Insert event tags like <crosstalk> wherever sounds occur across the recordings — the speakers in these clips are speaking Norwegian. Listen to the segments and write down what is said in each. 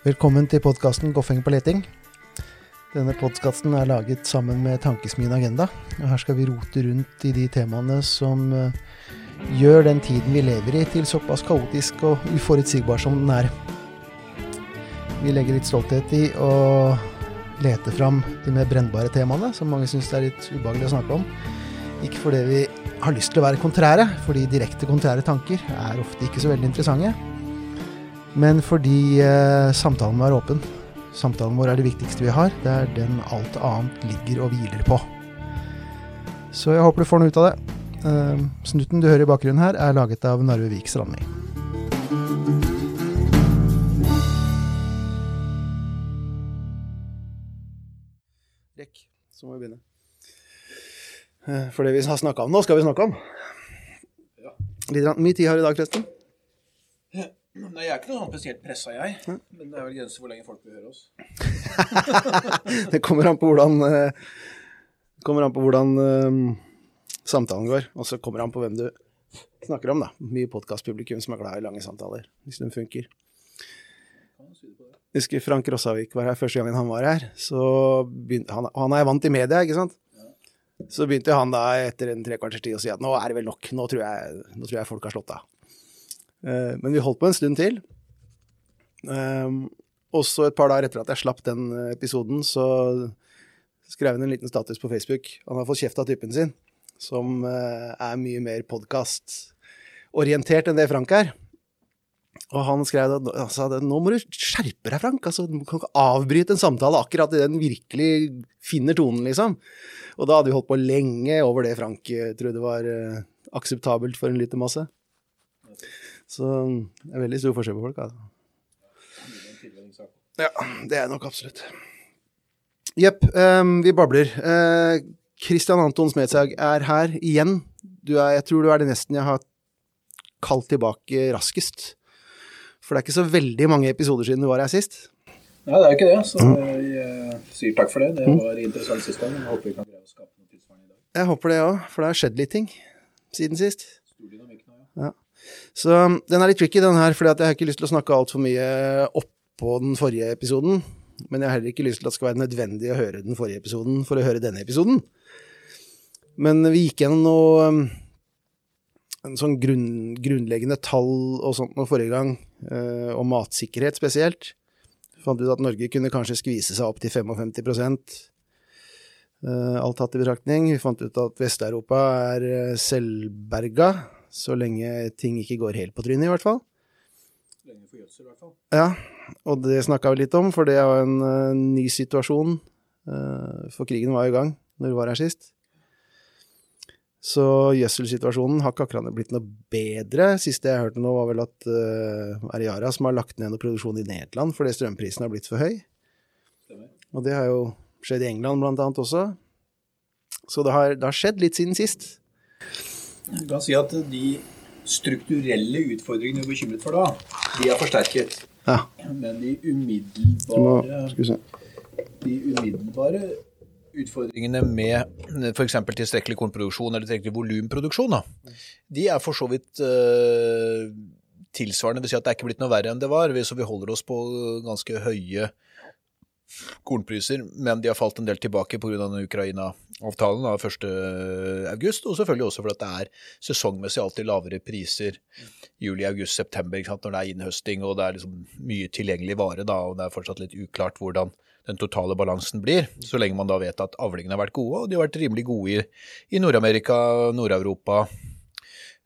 Velkommen til podkasten Goffeng på leting. Denne podkasten er laget sammen med Tankesmien Agenda. og Her skal vi rote rundt i de temaene som eh, gjør den tiden vi lever i, til såpass kaotisk og uforutsigbar som den er. Vi legger litt stolthet i å lete fram de mer brennbare temaene, som mange syns er litt ubehagelig å snakke om. Ikke fordi vi har lyst til å være kontrære, fordi direkte kontrære tanker er ofte ikke så veldig interessante men fordi eh, samtalen må være åpen. Samtalen vår er det viktigste vi har. Det er den alt annet ligger og hviler på. Så jeg håper du får noe ut av det. Eh, snutten du hører i bakgrunnen her, er laget av Narve Vik Strandli. Så må vi begynne. Eh, for det vi har snakka om nå, skal vi snakke om. Litt mye tid har i dag, forresten? Nei, Jeg er ikke noe sånn spesielt pressa, jeg. Men det er vel grenser hvor lenge folk vil høre oss. <laughs> det kommer an på hvordan, eh, kommer an på hvordan um, samtalen går. Og så kommer an på hvem du snakker om. da. Mye podkastpublikum som er glad i lange samtaler, hvis de funker. Jeg husker Frank Rossavik var her første gangen han var her. så begynte, han, han er vant i media, ikke sant? Så begynte han da etter en tre kvarters tid å si at nå er det vel nok, nå tror jeg, nå tror jeg folk har slått av. Uh, men vi holdt på en stund til. Også og så et par dager etter at jeg slapp den episoden, så skrev han en liten status på Facebook. Han har fått kjeft av typen sin, som uh, er mye mer podkastorientert enn det Frank er. Og han skrev at altså, nå må du skjerpe deg, Frank. Altså, du kan ikke avbryte en samtale akkurat i den virkelig finner tonen, liksom. Og da hadde vi holdt på lenge over det Frank uh, trodde var uh, akseptabelt for en lyttermasse. Så det er veldig stor forskjell på folk, altså. Ja, det er nok absolutt. Jepp, um, vi babler. Uh, Christian Anton Smedshaug er her igjen. Er, jeg tror du er det nesten jeg har kalt tilbake raskest. For det er ikke så veldig mange episoder siden du var her sist. Nei, det er ikke det. Så jeg uh, sier takk for det. Det var interessant sist gang. Jeg håper vi kan greie å skape noe tilsvarende i dag. Jeg håper det òg, for det har skjedd litt ting siden sist. Ja. Så um, den er litt tricky, den her, for jeg har ikke lyst til å snakke altfor mye oppå den forrige episoden. Men jeg har heller ikke lyst til at det skal være nødvendig å høre den forrige episoden for å høre denne episoden. Men vi gikk gjennom noe um, en sånn grunn, grunnleggende tall og sånt noe forrige gang, eh, om matsikkerhet spesielt. Fant ut at Norge kunne kanskje skvise seg opp til 55 eh, alt tatt i betraktning. Vi fant ut at Vest-Europa er eh, selvberga så lenge ting ikke går helt på trynet, i hvert fall. Lenge for gjødsel, i hvert fall. Ja, og det snakka vi litt om, for det er jo en uh, ny situasjon. Uh, for krigen var i gang når vi var her sist. Så gjødselsituasjonen har ikke akkurat blitt noe bedre. Siste jeg hørte nå, var vel at uh, Ariara som har lagt ned noe produksjon i Nederland fordi strømprisen har blitt for høy. Og det har jo skjedd i England blant annet også. Så det har, det har skjedd litt siden sist. Du kan si at de strukturelle utfordringene du er bekymret for da, de er forsterket. Ja. Men de umiddelbare, de umiddelbare utfordringene med f.eks. tilstrekkelig kornproduksjon eller tilstrekkelig volumproduksjon, de er for så vidt uh, tilsvarende. Det vil si at det er ikke blitt noe verre enn det var. Så vi holder oss på ganske høye kornpriser, men de har falt en del tilbake pga. Ukraina-avtalen av 1.8, og selvfølgelig også fordi det er sesongmessig alltid lavere priser juli, august, september når det er innhøsting og det er liksom mye tilgjengelig vare, da, og det er fortsatt litt uklart hvordan den totale balansen blir, så lenge man da vet at avlingene har vært gode, og de har vært rimelig gode i, i Nord-Amerika, Nord-Europa,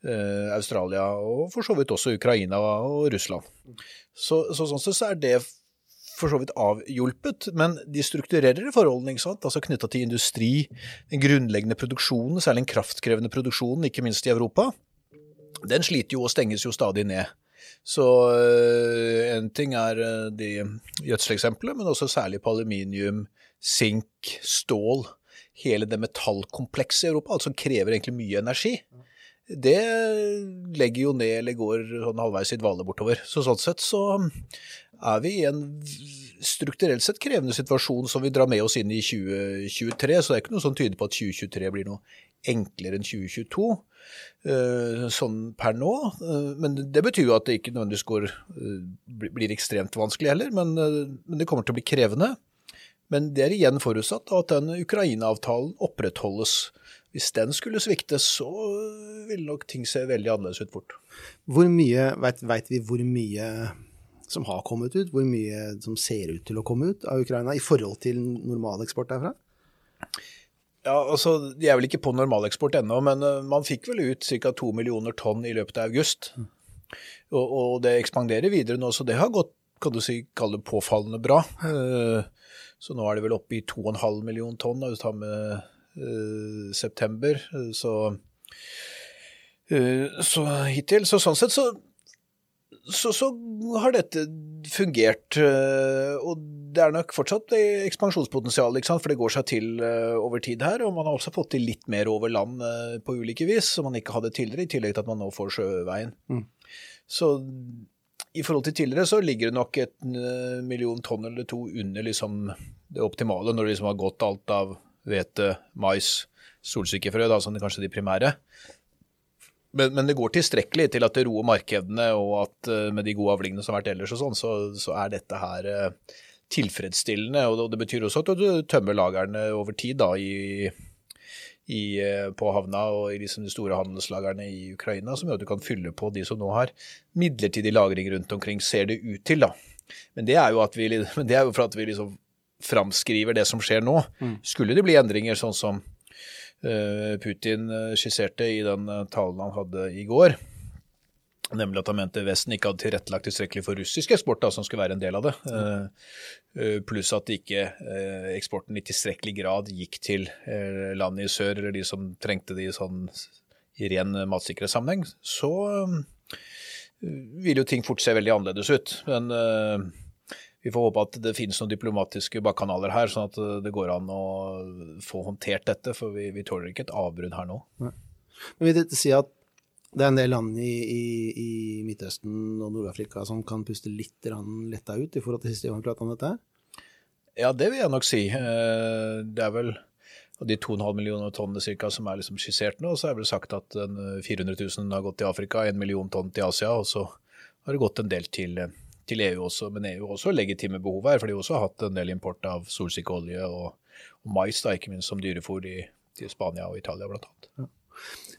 eh, Australia og for så vidt også Ukraina og Russland. Så, så sånn sett så er det for så vidt avhjulpet, men de strukturerer forholdene, ikke sant? altså knytta til industri, den grunnleggende produksjonen, særlig den kraftkrevende produksjonen, ikke minst i Europa, den sliter jo og stenges jo stadig ned. Så øh, en ting er øh, de gjødseleksemplene, men også særlig på aluminium, sink, stål. Hele det metallkomplekset i Europa, alt som krever egentlig mye energi det legger jo ned eller går sånn halvveis i dvale bortover. Så sånn sett så er vi i en strukturelt sett krevende situasjon som vi drar med oss inn i 2023. Så det er ikke noe som tyder på at 2023 blir noe enklere enn 2022 eh, sånn per nå. Eh, men det betyr jo at det ikke nødvendigvis går, eh, blir ekstremt vanskelig heller, men, men det kommer til å bli krevende. Men det er igjen forutsatt at den Ukraina-avtalen opprettholdes. Hvis den skulle svikte, så ville nok ting se veldig annerledes ut fort. Hvor mye, Veit vi hvor mye som har kommet ut? Hvor mye som ser ut til å komme ut av Ukraina i forhold til normaleksport derfra? Ja, altså, De er vel ikke på normaleksport ennå, men uh, man fikk vel ut ca. 2 millioner tonn i løpet av august. Mm. Og, og, det ekspanderer videre nå, så det har gått kan du si, kalle det påfallende bra. Uh, så nå er det vel oppe i 2,5 millioner tonn når du tar med uh, september. Så, så hittil. Så sånn sett så så, så, har dette fungert. Eh, og det er nok fortsatt ekspansjonspotensial, for det går seg til eh, over tid her. Og man har også fått til litt mer over land eh, på ulike vis, som man ikke hadde tidligere, i tillegg til at man nå får sjøveien. Mm. Så i forhold til tidligere så ligger det nok et million tonn eller to under liksom det optimale, når det liksom har gått alt av hvete, mais, solsikkefrø, da, som det kanskje de primære. Men, men, det går tilstrekkelig til at det roer markedene, og at uh, med de gode avlingene som har vært ellers, og sånn, så, så, er dette her uh, tilfredsstillende. Og det betyr også at du tømmer lagrene over tid da, i, i, uh, på havna og i liksom de store handelslagrene i Ukraina, som gjør at du kan fylle på de som nå har midlertidig lagring rundt omkring, ser det ut til. da. Men det er jo, vi, <laughs> det er jo for at vi liksom framskriver det som skjer nå. Mm. Skulle det bli endringer sånn som Eh, Putin eh, skisserte i den eh, talen han hadde i går. Nemlig at han mente Vesten ikke hadde tilrettelagt tilstrekkelig for russisk eksport, da, som skulle være en del av det. Pluss at ikke eksporten i tilstrekkelig grad gikk til landet i sør, eller de som trengte det i sånn i ren matsikkerhetssammenheng. Så vil jo ting fort se veldig annerledes ut. Men vi får håpe at det finnes noen diplomatiske bakkanaler her, sånn at det går an å få håndtert dette. For vi, vi tåler ikke et avbrudd her nå. Nei. Men Vil dette si at det er en del land i, i, i Midtøsten og Nord-Afrika som kan puste litt letta ut i forhold til siste gang pratet om dette? Ja, det vil jeg nok si. Eh, det er vel de 2,5 millioner tonnene cirka som er liksom skissert nå, så er det vel sagt at 400 000 har gått til Afrika, 1 million tonn til Asia, og så har det gått en del til til EU også, men EU også legitime behov her, for de har også hatt en del import av solsikkeolje og, og, mais, da, ikke minst som dyrefôr i, til Spania og Italia bl.a. Ja.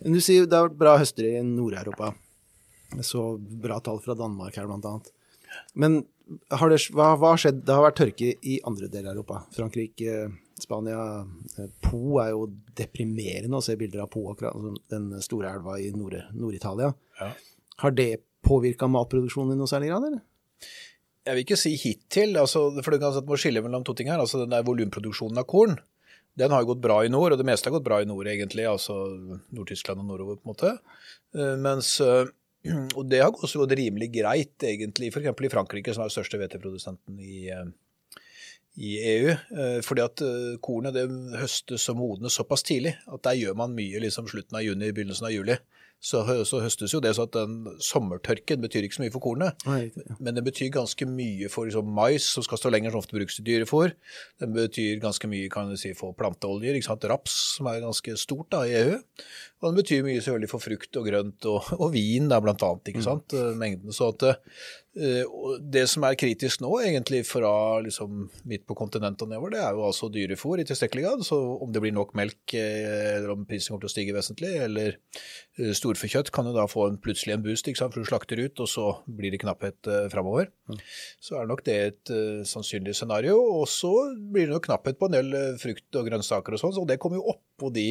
Du sier det har vært bra høster i Nord-Europa. Så bra tall fra Danmark her bl.a. Men har det, hva, har skjedd? Det har vært tørke i andre deler av Europa. Frankrike, Spania. Po er jo deprimerende å se bilder av Po, akkurat den store elva i Nord-Italia. Nord ja. Har det påvirka matproduksjonen i noe særlig grad, eller? Jeg vil ikke si hittil, altså, for du kan må skille mellom to ting her. altså Den der volumproduksjonen av korn den har gått bra i nord, og det meste har gått bra i nord, egentlig. Altså Nord-Tyskland og nordover, på en måte. Uh, mens uh, <clears throat> Og det har også gått rimelig greit, egentlig, f.eks. i Frankrike, som er den største hveteprodusenten i, uh, i EU. fordi at kornet det høstes og modnes såpass tidlig at der gjør man mye liksom slutten av juni, begynnelsen av juli så, så, høstes jo det så at den sommertørken betyr ikke så mye for kornet. Nei, ja. Men den betyr ganske mye for liksom, mais, som skal stå lenger, som ofte brukes til dyrefôr. Den betyr ganske mye kan du si, for planteoljer, ikke sant? raps, som er ganske stort da, i EU. Og den betyr mye selvfølgelig for frukt og grønt og, og vin, da, blant annet. ikke mm. sant? Mm. Mengden. Så at det som er kritisk nå, egentlig fra liksom midt på kontinentet og nedover, det er jo altså dyrefôr i tilstrekkelig grad. Så om det blir nok melk, eh, eller om prisen kommer til å stige vesentlig, eller eh, storfekjøtt kan jo da få en, plutselig en boost, for du slakter ut, og så blir det knapphet framover. Mm. Så er nok det et uh, sannsynlig scenario. Og så blir det nok knapphet på en del frukt og grønnsaker og sånn, så det kommer jo oppå de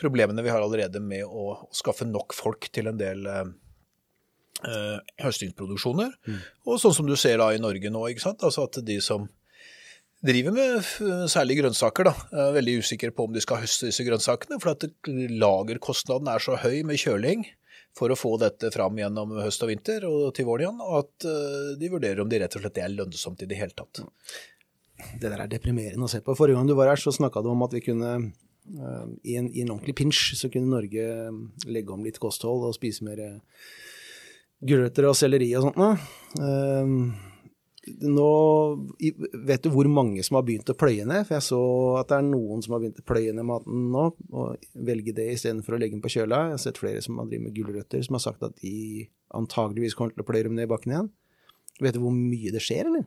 problemene vi har allerede med å, å skaffe nok folk til en del uh, eh, høstingsproduksjoner. Mm. Og sånn som du ser da i Norge nå, ikke sant? Altså at de som driver med særlig grønnsaker, da, er veldig usikre på om de skal høste disse grønnsakene, for at lagerkostnaden er så høy med kjøling for å få dette fram gjennom høst og vinter og til våren igjen, at eh, de vurderer om de rett og slett er lønnsomt i det hele tatt. Det der er deprimerende å se på. Forrige gang du var her, så snakka du om at vi kunne uh, i, en, i en ordentlig pinsj så kunne Norge legge om litt kosthold og spise mer gulrøtter og selleri og sånt noe. Nå Vet du hvor mange som har begynt å pløye ned? For jeg så at det er noen som har begynt å pløye ned maten nå, og velge det istedenfor å legge den på kjøla. Jeg har sett flere som har drevet med gulrøtter, som har sagt at de antageligvis kommer til å pløye dem ned i bakken igjen. Vet du hvor mye det skjer, eller?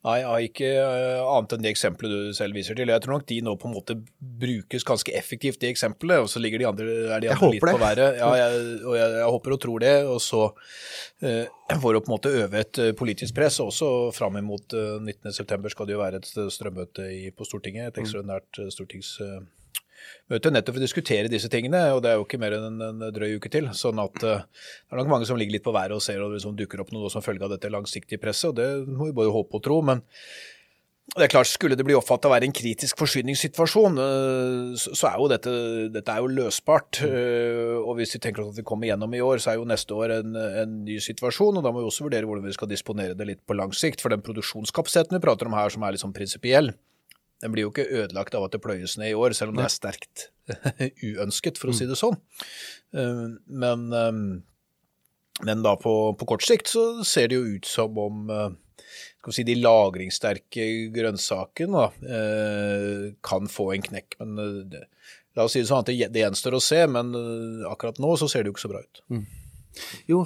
Nei, jeg har ikke uh, annet enn de eksemplene du selv viser til. Jeg tror nok de nå på en måte brukes ganske effektivt, de eksemplene, og så ligger de andre, er de andre litt det. på været. Ja, jeg, og jeg, jeg, håper og tror det. Og så uh, for å på en måte øve et uh, politisk press, også fram mot uh, 19.9 skal det jo være et strømmøte i, på Stortinget, et mm. ekstraordinært stortings møte nettopp for å diskutere disse tingene. og Det er jo ikke mer enn en drøy uke til. sånn at uh, Det er nok mange som ligger litt på været og ser og liksom dukker opp noe som følge av dette langsiktige presset. og Det må vi både håpe og tro. men det er klart, Skulle det bli oppfattet å være en kritisk forsyningssituasjon, uh, så er jo dette, dette er jo løsbart. Uh, og Hvis vi tenker oss at vi kommer gjennom i år, så er jo neste år en, en, ny situasjon. og Da må vi også vurdere hvordan vi skal disponere det litt på lang sikt. For den produksjonskapasiteten vi prater om her, som er litt sånn prinsipiell, den blir jo ikke ødelagt av at det pløyes ned i år, selv om det er sterkt <laughs> uønsket, for å si det sånn. Eh, men, eh, men da på, på, kort sikt så ser det jo ut som om eh, si, de lagringssterke grønnsakene kan få en knekk. Men det, la oss si det sånn at det, det gjenstår å se, men akkurat nå så ser det jo ikke så bra ut. Mm. Jo,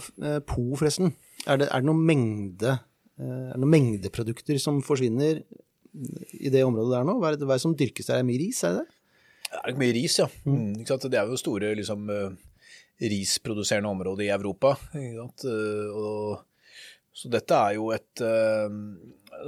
Po forresten. Er det, er det noen mengde er det noen mengdeprodukter som forsvinner i det området der nå? Hva er det, hva er det som dyrkes der? Er det mye ris, er det det? Det er mye ris, ja. Mm. mm det er jo store liksom, uh, risproduserende områder i Europa. Uh, og, så dette er jo et uh,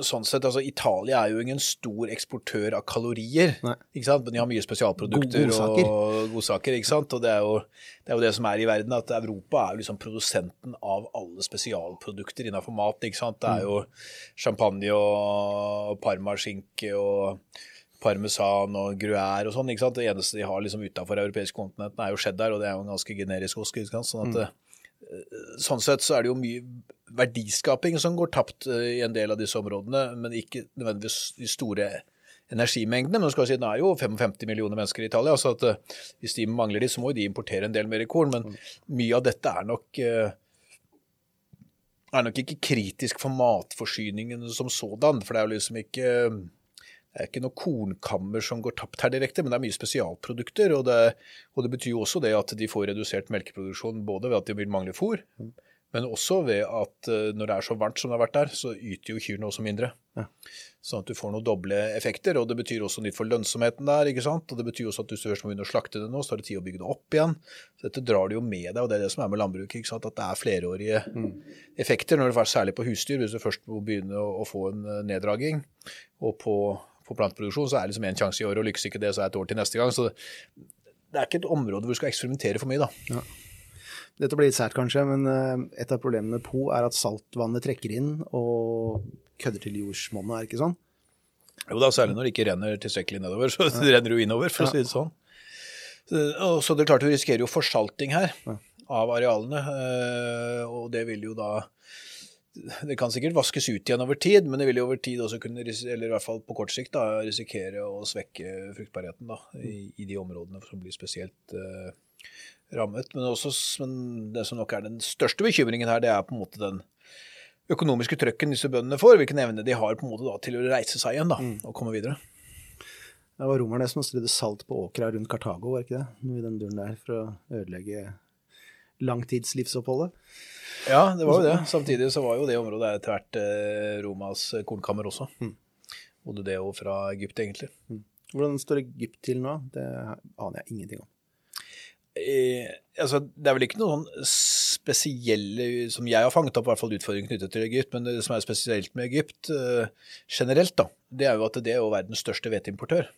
sånn sett, altså Italia er jo ingen stor eksportør av kalorier, ikke sant? men de har mye spesialprodukter godsaker. og godsaker. ikke sant? Og det er, jo, det er, jo, det som er i verden, at Europa er jo liksom produsenten av alle spesialprodukter innenfor mat. ikke sant? Det er jo champagne og parmaskinke og parmesan og gruyère og sånn. ikke sant? Det eneste de har liksom utafor europeiske kontinentene, er jo cheddar, og det er jo en ganske generisk ost. ikke sant? Sånn at mm. Sånn sett så er det jo mye verdiskaping som går tapt eh, i en del av disse områdene, men ikke nødvendigvis de store energimengdene. Men skal si, det er jo 55 millioner mennesker i Italia, så at, eh, hvis de mangler de, så må de importere en del mer korn. Men mye av dette er nok, eh, er nok ikke kritisk for matforsyningen som sådan. For det er jo liksom ikke det er ikke noe kornkammer som går tapt her direkte, men det er mye spesialprodukter. Og det, og det betyr jo også det at de får redusert melkeproduksjon både ved at de vil mangle fôr, men også ved at eh, når det er så varmt som det har vært der, så yter jo kyrne også mindre. Ja. Sånn at du får noen doble effekter. Og det betyr også nytt for lønnsomheten der. ikke sant? Og det betyr også at hvis du først må begynne å slakte det nå, så tar det tid å bygge det opp igjen. Så dette drar du jo med deg, og det er det som er med landbruket. ikke sant? At det er flerårige mm. effekter, når det er særlig på husdyr. Hvis du først må begynne å, å få en eh, neddraging, og på på planteproduksjon, så er det liksom én sjanse i året, og lykkes ikke det, så er det et år til neste gang. Så det er ikke et område hvor du skal eksperimentere for mye, da. Ja. Dette blir litt sært kanskje, men eh, et av problemene med Po er at saltvannet trekker inn og kødder til jordsmonnet, er det ikke sånn? Jo da, særlig når det ikke renner tilstrekkelig nedover, <laughs> så det renner jo innover, for ja. å si det sånn. Så, så det er klart du risikerer jo forsalting her ja. av arealene, eh, og det vil jo da det kan sikkert vaskes ut igjen over tid, men det vil jo over tid også kunne, eller i hvert fall på kort sikt, da, risikere å svekke fruktbarheten da, i, i, de områdene som blir spesielt uh, rammet. Men, også, men, det som nok er den største bekymringen her, det er på en måte den økonomiske trøkken disse bøndene får. Hvilken evne de har på en måte da, til å reise seg igjen da, mm. og komme videre. Det var romerne som strødde salt på åkra rundt Kartago, var ikke det? Noe i den duren der, for å ødelegge langtidslivsoppholdet. Ja, det var jo det. Samtidig så var jo det området etter hvert eh, Romas kornkammer også. Mm. Både det og fra Egypt, egentlig. Mm. Hvordan står Egypt til nå? Det aner jeg ingenting om. Eh, altså, det er vel ikke noe sånn spesielle som jeg har fanget opp, i hvert fall utfordringer knyttet til Egypt, men det som er spesielt med Egypt eh, generelt, da, det er jo at det er jo verdens største hveteimportør.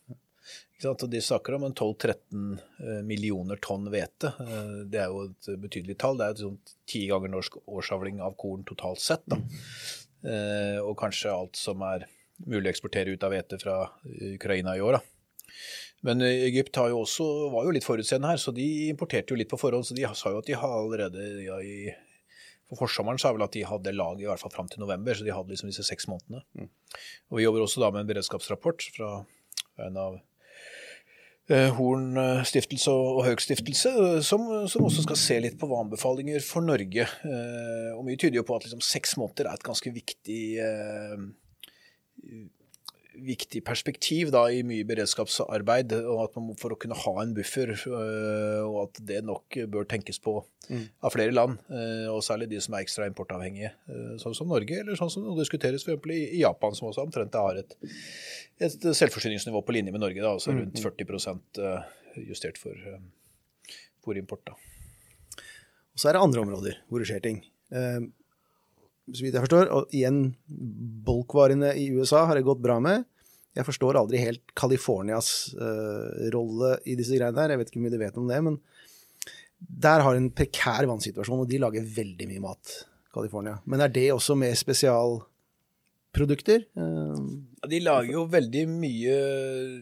De snakker om 12-13 eh, millioner tonn hvete. Eh, det er jo et betydelig tall. Det er jo ti ganger norsk årsavling av korn totalt sett. Da. Eh, og kanskje alt som er mulig å eksportere ut av hvete fra Ukraina i år. Da. Men Egypt jo også, var jo litt forutseende her, så de importerte jo litt på forhånd. Så de sa jo at de har allerede ja, i for forsommeren sa vel at de hadde lag i hvert fall fram til november, så de hadde liksom disse seks månedene. Mm. Og Vi jobber også da med en beredskapsrapport fra en av Horn eh, stiftelse og Haug stiftelse, som, som, også skal se litt på hva anbefalinger for Norge. Og mye tyder jo på at liksom seks måneder er et ganske viktig viktig perspektiv da, i mye beredskapsarbeid, og at man for å kunne ha en buffer, øh, og at det nok bør tenkes på mm. av flere land, øh, og særlig de som er ekstra importavhengige, øh, sånn som Norge, eller sånn som det diskuteres f.eks. i Japan, som også omtrent har et, et selvforsyningsnivå på linje med Norge, da, altså mm, rundt 40 mm. justert for fôrimport. Da. Og så er det andre områder hvor det skjer ting. Uh, så vidt jeg forstår. Og igjen, bulkvarene i USA har det gått bra med. Jeg forstår aldri helt Californias uh, rolle i disse greiene her. Jeg vet ikke hvor mye du vet om det, men der har en prekær vannsituasjon, og de lager veldig mye mat, California. Men er det også med spesial produkter. De lager jo veldig mye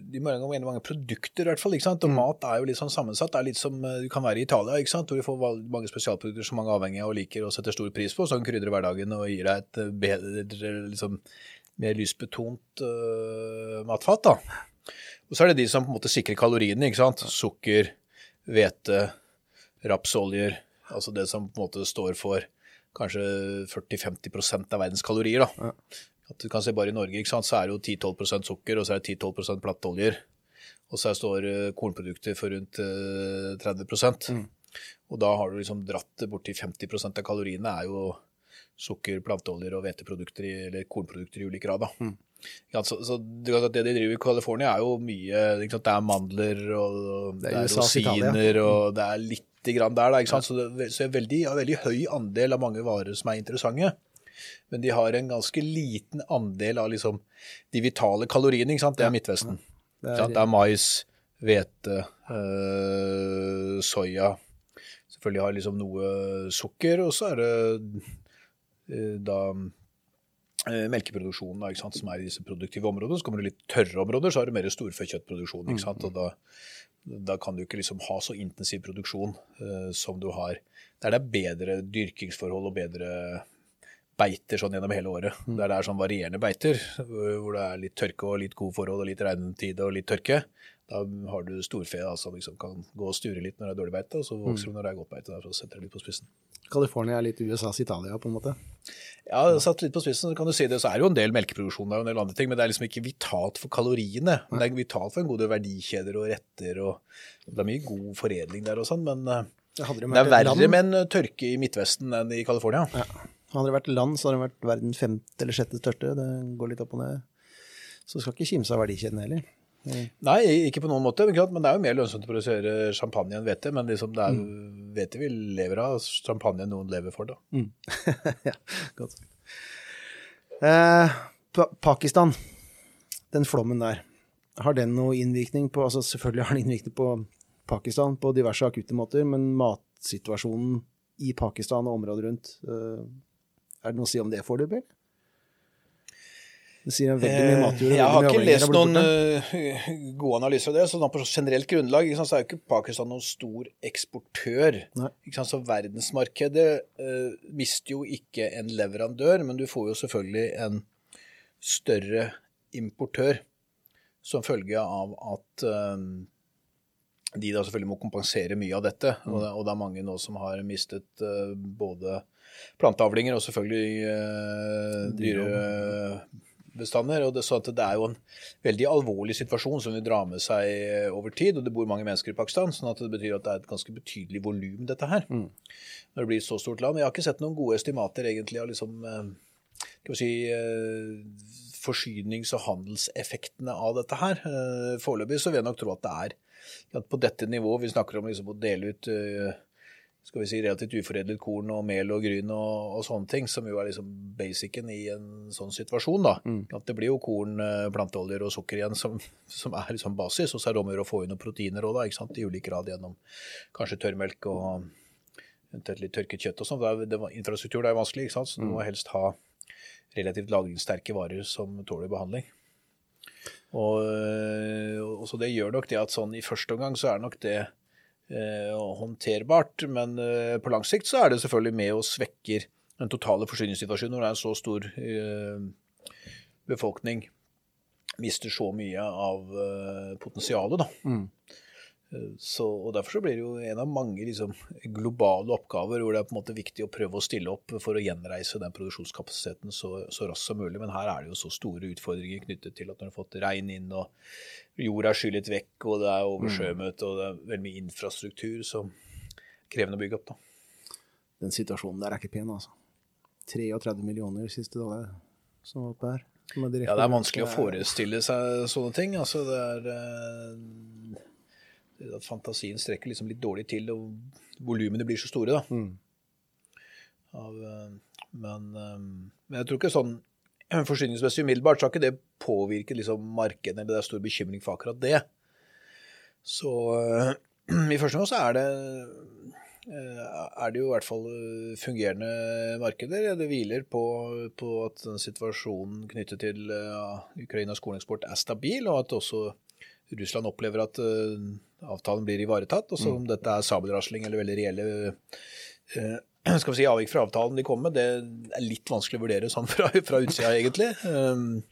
de må mange, mange produkter, i hvert fall. ikke sant? Og mm. mat er jo litt sånn sammensatt. Det er litt som eh, du kan være i Italia, ikke sant? hvor du får mange spesialprodukter som mange er avhengig av og liker og setter stor pris på, som krydrer hverdagen og gir deg et eh, bedre, liksom, mer lysbetont uh, matfat. da. Og så er det de som på en måte sikrer kaloriene. ikke sant? Sukker, hvete, rapsoljer. Altså det som på en måte står for kanskje 40-50% av verdens kalorier. da. Ja. At du kan se bare I Norge ikke sant, så er det jo 10-12% sukker, og så er det 10-12 platteoljer. Og så står uh, kornprodukter for rundt uh, eh, 30 mm. Og da har du liksom dratt det borti 50% av kaloriene er jo sukker, planteoljer og hveteprodukter eller kornprodukter i ulik grad. Mm. Ja, så, så, det de driver i California, er jo mye Det er mandler, og det er, det er rosiner, og det er lite grann der. Da, ikke sant? Så det så er veldig, ja, veldig høy andel av mange varer som er interessante men de har en ganske liten andel av liksom de vitale kaloriene. ikke sant? Det er Midtvesten. Det er, det er mais, hvete, øh, soya. Selvfølgelig har liksom noe sukker, og så er det øh, da øh, melkeproduksjonen da, sant, som er i disse produktive områdene. Så kommer det litt tørre områder, så har du mer storfekjøttproduksjon. ikke sant, mm. og da da kan du ikke liksom ha så intensiv produksjon uh, som du har der det er bedre dyrkingsforhold og bedre beiter sånn gjennom hele året. Mm. Der det er sånn varierende beiter, hvor det er litt tørke og litt gode forhold og litt regntid og litt tørke. Da har du storfe som som liksom kan gå og sture litt når det er dårlig beite, og så vokser mm. når det er godt beite. Der, så setter det litt på spissen. California er litt USAs Italia, på en måte? Ja, satt litt på spissen, så kan du si det. Så er det jo en del melkeproduksjon der og en del andre ting, men det er liksom ikke vitalt for kaloriene. Men det er vitalt for en god del verdikjeder og retter, og det er mye god foredling der og sånn, men eh, det, det er verre med en tørke i Midtvesten enn i California. Ja. Hadde det vært land, så hadde det vært verden femte eller sjette største. Det går litt opp og ned. Så skal ikke kimse av verdikjeden heller. Mm. Nei, ikke på noen måte. Men det er jo mer lønnsomt å produsere champagne enn hvete. Men liksom det er mm. hvete vi lever av, champagne noen lever for, da. Mm. <laughs> ja, godt sagt. Eh, pa Pakistan, den flommen der, har den noe innvirkning på altså Selvfølgelig har den innvirkning på Pakistan på diverse akutte måter, men matsituasjonen i Pakistan og området rundt eh, er det noe å si om det foreløpig? Det sier veldig mye matjord. Jeg har ikke lest noen uh, gode analyser av det. så På generelt grunnlag så er jo ikke Pakistan noen stor eksportør. Så verdensmarkedet uh, mister jo ikke en leverandør, men du får jo selvfølgelig en større importør som følge av at uh, de da selvfølgelig må kompensere mye av dette. Mm. Og, det, og, det, er mange nå som har mistet både planteavlinger og selvfølgelig uh, dyrebestander. og det, så at det er jo en veldig alvorlig situasjon som vil dra med seg eh, over tid. og Det bor mange mennesker i Pakistan, sånn at det betyr at det er et ganske betydelig volum, dette her. Mm. Når det blir et så stort land. Jeg har ikke sett noen gode estimater egentlig av liksom, uh, skal vi si, uh, forsynings- og handelseffektene av dette her. Foreløpig så vil jeg nok tro at det er at på dette nivået, vi snakker om liksom å dele ut skal vi si, relativt uforedlet korn og mel og gryn og, og, sånne ting, som jo er liksom basicen i en sånn situasjon. da. Mm. At det blir jo korn, eh, planteoljer og sukker igjen som, <laughs> som er liksom basis, og så er det om å gjøre å få inn noen proteiner òg, i ulik grad gjennom kanskje tørrmelk og litt tørket kjøtt og sånn. Infrastruktur det er vanskelig, ikke sant? så du må mm. helst ha relativt lagringssterke varer som tåler behandling. Og, eh, og så Det gjør nok det at sånn i første omgang så er nok det håndterbart. Men eh, på lang sikt så er det selvfølgelig med og svekker den totale forsyningssituasjonen når det er en så stor eh, befolkning mister så mye av potensialet, da. Mm. Så, og Derfor så blir det jo en av mange liksom, globale oppgaver hvor det er på en måte viktig å prøve å stille opp for å gjenreise den produksjonskapasiteten så, så raskt som mulig. Men her er det jo så store utfordringer knyttet til at når du har fått regn inn, og jorda er skyllet vekk, og det er oversjømøte, og det er veldig mye infrastruktur, som krevende å bygge opp. da. Den situasjonen der er ikke pen, altså. 33 millioner siste dager som var oppe her. ja, det er vanskelig å forestille seg sånne ting. Altså, det er eh, at fantasien strekker liksom litt dårlig til, og volumene blir så store, da. Mm. Av, eh, men, eh, men, jeg tror ikke sånn forsyningsmessig umiddelbart så har ikke det påvirket liksom eller det er stor bekymring for akkurat det. Så uh, <clears throat> i første omgang så er det er det jo i hvert fall fungerende markeder. Det hviler på, på at den situasjonen knyttet til Ukrainas korneksport er stabil, og at også Russland opplever at avtalen blir ivaretatt. Og så om mm. dette er sabelrasling eller veldig reelle uh, <clears throat> skal vi si, avvik fra avtalen de kommer med, det er litt vanskelig å vurdere sånn <laughs> fra, fra utsida, egentlig. Um,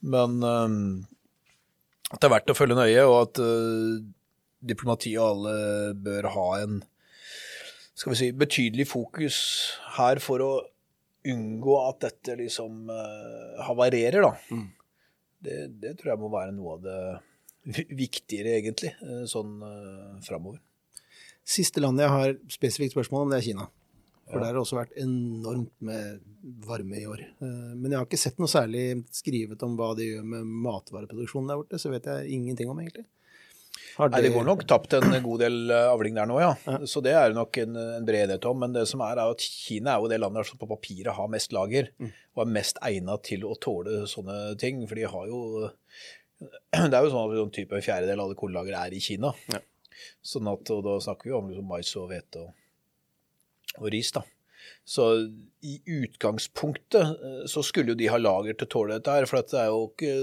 men um, at det er verdt å følge nøye, og at uh, diplomati og alle bør ha en skal vi si, betydelig fokus her for å unngå at dette liksom uh, havarerer, da. Mm. Det, det, tror jeg må være noe av det <laughs> viktigere, egentlig, eh, sånn uh, framover. Siste landet jeg har spesifikt spørsmål om, det er Kina. For ja. der har det også vært enormt med varme i år. Uh, men jeg har ikke sett noe særlig skrevet om hva de gjør med matvareproduksjonen der borte, så vet jeg ingenting om, egentlig. Det... Nei, det går nok tapt en god del avling der nå, ja. ja. Så det er nok en, en bred enighet om. Men det som er, er at Kina er jo det landet som på papiret har mest lager, mm. og er mest egnet til å tåle sånne ting. For de har jo det er jo sånn at en type en fjerdedel av alle kornlager er i Kina. Ja. Sånn at, og da snakker vi om liksom mais og hvete og, og, ris. da. Så i utgangspunktet eh, så skulle jo de ha lager til å tåle dette her. For det er jo ikke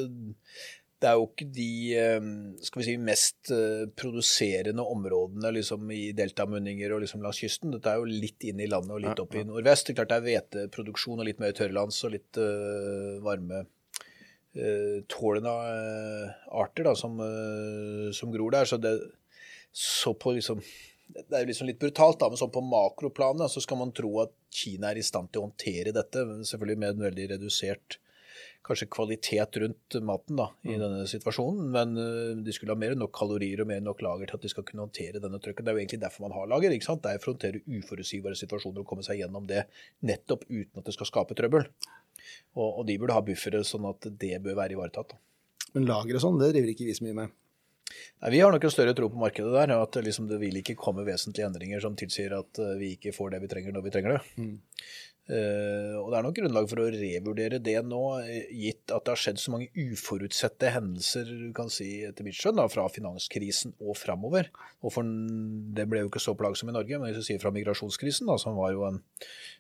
det er jo ikke de eh, skal vi si, mest eh, produserende områdene liksom, i deltamunninger og liksom langs kysten. Dette er jo litt inn i landet og litt opp i nordvest. Det er klart det er hveteproduksjon og litt mer tørrlands og litt uh, varme tålende eh, arter da, som, eh, som, gror der. Så, det, så på liksom det er liksom litt brutalt, da, men sånn på makroplanet så skal man tro at Kina er i stand til å håndtere dette, selvfølgelig med en veldig redusert kanskje kvalitet rundt maten da, i mm. denne situasjonen. Men de skulle ha mer enn nok kalorier og mer enn nok lager til at de skal kunne håndtere denne trøkken. Det er jo egentlig derfor man har lager. ikke sant? Det er for å håndtere uforutsigbare situasjoner og komme seg gjennom det nettopp uten at det skal skape trøbbel. Og, og, de burde ha buffere, sånn at det bør være ivaretatt. Men lager og sånn, det driver ikke vi så mye med? Nei, Vi har nok en større tro på markedet der. At liksom det vil ikke komme vesentlige endringer som tilsier at eh, vi ikke får det vi trenger når vi trenger det. Mm. Uh, og Det er nok grunnlag for å revurdere det nå, eh, gitt at det har skjedd så mange uforutsette hendelser du kan si, etter mitt skjønn, da, fra finanskrisen og framover. Og for, det ble jo ikke så plagsomt i Norge, men hvis du sier fra migrasjonskrisen, da, som var jo en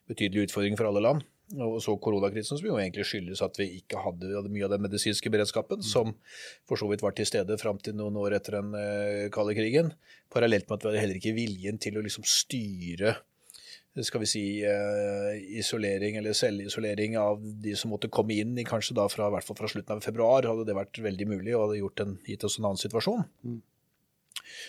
betydelig utfordring for alle land, og så koronakrisen, som jo egentlig skyldes at vi ikke hadde, mye av den medisinske beredskapen, mm. som for så vidt var til stede fram til noen år etter den uh, kalde krigen. Parallelt med at vi hadde heller ikke viljen til å liksom styre skal vi si, uh, isolering eller selvisolering av de som måtte komme inn i kanskje da fra, i hvert fall fra slutten av februar, hadde det vært veldig mulig og hadde gjort en, gitt oss en annen situasjon. Mm.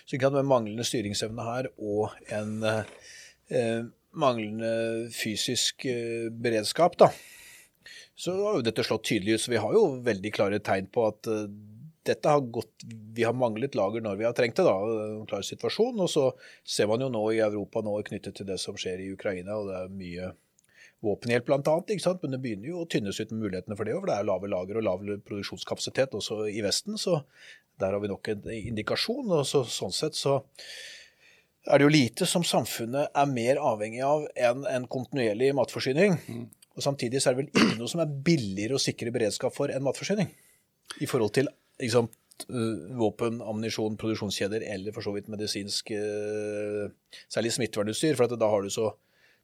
Så ikke med manglende styringsevne her og en uh, manglende fysisk eh, beredskap, da, så har jo dette slått tydelig ut. Så vi har jo veldig klare tegn på at eh, dette har gått Vi har manglet lager når vi har trengt det, da. En klar situasjon. Og så ser man jo nå i Europa nå knyttet til det som skjer i Ukraina, og det er mye våpenhjelp bl.a. Men det begynner jo å tynnes ut med mulighetene for det, for det er lave lager og lav produksjonskapasitet også i Vesten. Så der har vi nok en indikasjon. og så, Sånn sett så er det jo lite som samfunnet er mer avhengig av enn en kontinuerlig matforsyning. Mm. Og Samtidig så er det vel ikke noe som er billigere å sikre beredskap for enn matforsyning. I forhold til liksom, våpen, ammunisjon, produksjonskjeder eller for så vidt medisinsk uh, Særlig smittevernutstyr. For da har du så,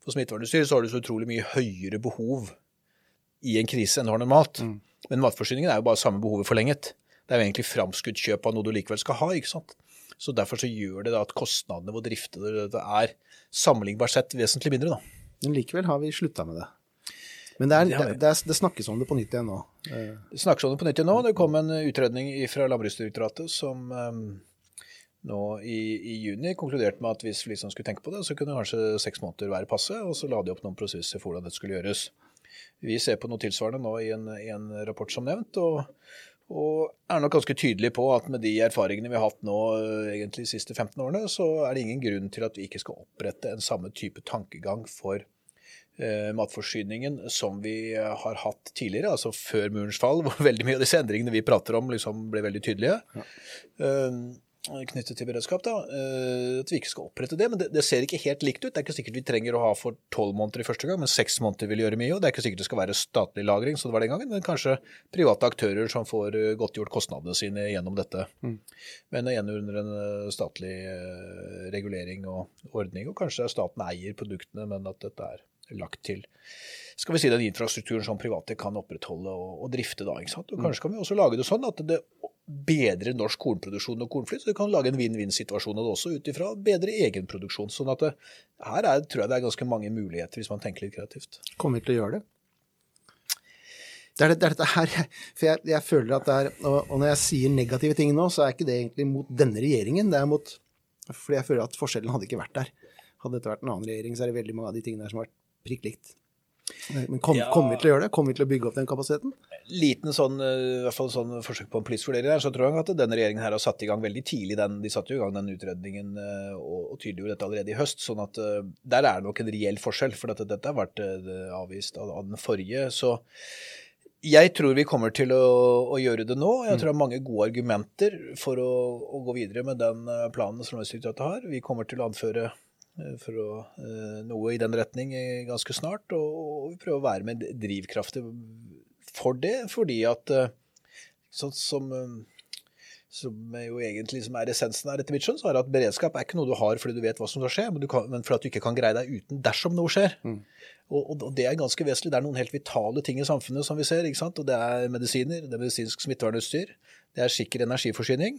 for smittevernutstyr så har du så utrolig mye høyere behov i en krise enn du har normalt. Mm. Men matforsyningen er jo bare samme behovet forlenget. Det er jo egentlig framskutt kjøp av noe du likevel skal ha. ikke sant? Så Derfor så gjør det da at kostnadene ved å drifte det er sammenlignbart sett vesentlig mindre. da. Men likevel har vi slutta med det. Men det, er, det, det, det, snakkes om det på nytt igjen nå? Det snakkes om det på nytt igjen nå. Det kom en utredning fra Landbruksdirektoratet som um, nå i, i, juni konkluderte med at hvis vi liksom skulle tenke på det, så kunne kanskje seks måneder være passe, og så la de opp noen prosesser for hvordan dette skulle gjøres. Vi ser på noe tilsvarende nå i en, i en rapport som nevnt. og og er nok ganske tydelig på at med de erfaringene vi har hatt nå egentlig de siste 15 årene, så er det ingen grunn til at vi ikke skal opprette en samme type tankegang for eh, matforsyningen som vi har hatt tidligere, altså før murens fall, <laughs> hvor veldig mye av disse endringene vi prater om, liksom ble veldig tydelige. Ja. Uh, knyttet til beredskap, da, eh, at vi ikke skal opprette det. Men det, det, ser ikke helt likt ut. Det er ikke sikkert vi trenger å ha for tolv måneder i første gang, men seks måneder vil gjøre mye. Og det er ikke sikkert det skal være statlig lagring, som det var den gangen, men kanskje private aktører som får eh, godtgjort kostnadene sine gjennom dette. Mm. Men igjen under en eh, statlig regulering og ordning, og kanskje staten eier produktene, men at dette er lagt til skal vi si, den infrastrukturen som private kan opprettholde og, og drifte. da, ikke sant? Og Kanskje kan vi også lage det sånn at det bedre norsk kornproduksjon og kornflyt. Så du kan lage en vinn-vinn-situasjon av det også ut ifra bedre egenproduksjon. Sånn at det, her er, tror jeg det er ganske mange muligheter hvis man tenker litt kreativt. Kommer vi til å gjøre det? Det er, det, det er dette her <laughs> For jeg, jeg, føler at det er og, og når jeg sier negative ting nå, så er ikke det egentlig mot denne regjeringen. Det er mot Fordi jeg føler at forskjellen hadde ikke vært der. Hadde dette vært en annen regjering, så er det veldig mange av de tingene der som har vært prikk likt. Men kom, ja. Kommer vi til å gjøre det? Kommer vi til å bygge opp den kapasiteten? Liten sånn, eh, i hvert fall sånn forsøk på en politisk vurdering her, så tror jeg at denne regjeringen her har satt i gang veldig tidlig den, de satte i gang den utredningen eh, og, og tydeliggjorde dette allerede i høst. sånn at eh, der er det nok en reell forskjell, for dette, dette har vært avvist av, av, den forrige. så jeg tror vi kommer til å, å gjøre det nå. Jeg tror det er mange gode argumenter for å, å gå videre med den planen som Landbruksdirektoratet har. Vi kommer til å anføre for å, eh, noe i den retning ganske snart. Og vi prøver å være med drivkrafter for det, fordi at eh, sånn som, som jo egentlig som er essensen her etter mitt skjønn, så er at beredskap er ikke noe du har fordi du vet hva som skal skje, men, kan, men fordi at du ikke kan greie deg uten dersom noe skjer. Mm. Og, og, det er ganske vesentlig. Det er noen helt vitale ting i samfunnet som vi ser. ikke sant? Og Det er medisiner, det er medisinsk smittevernutstyr, det er sikker energiforsyning,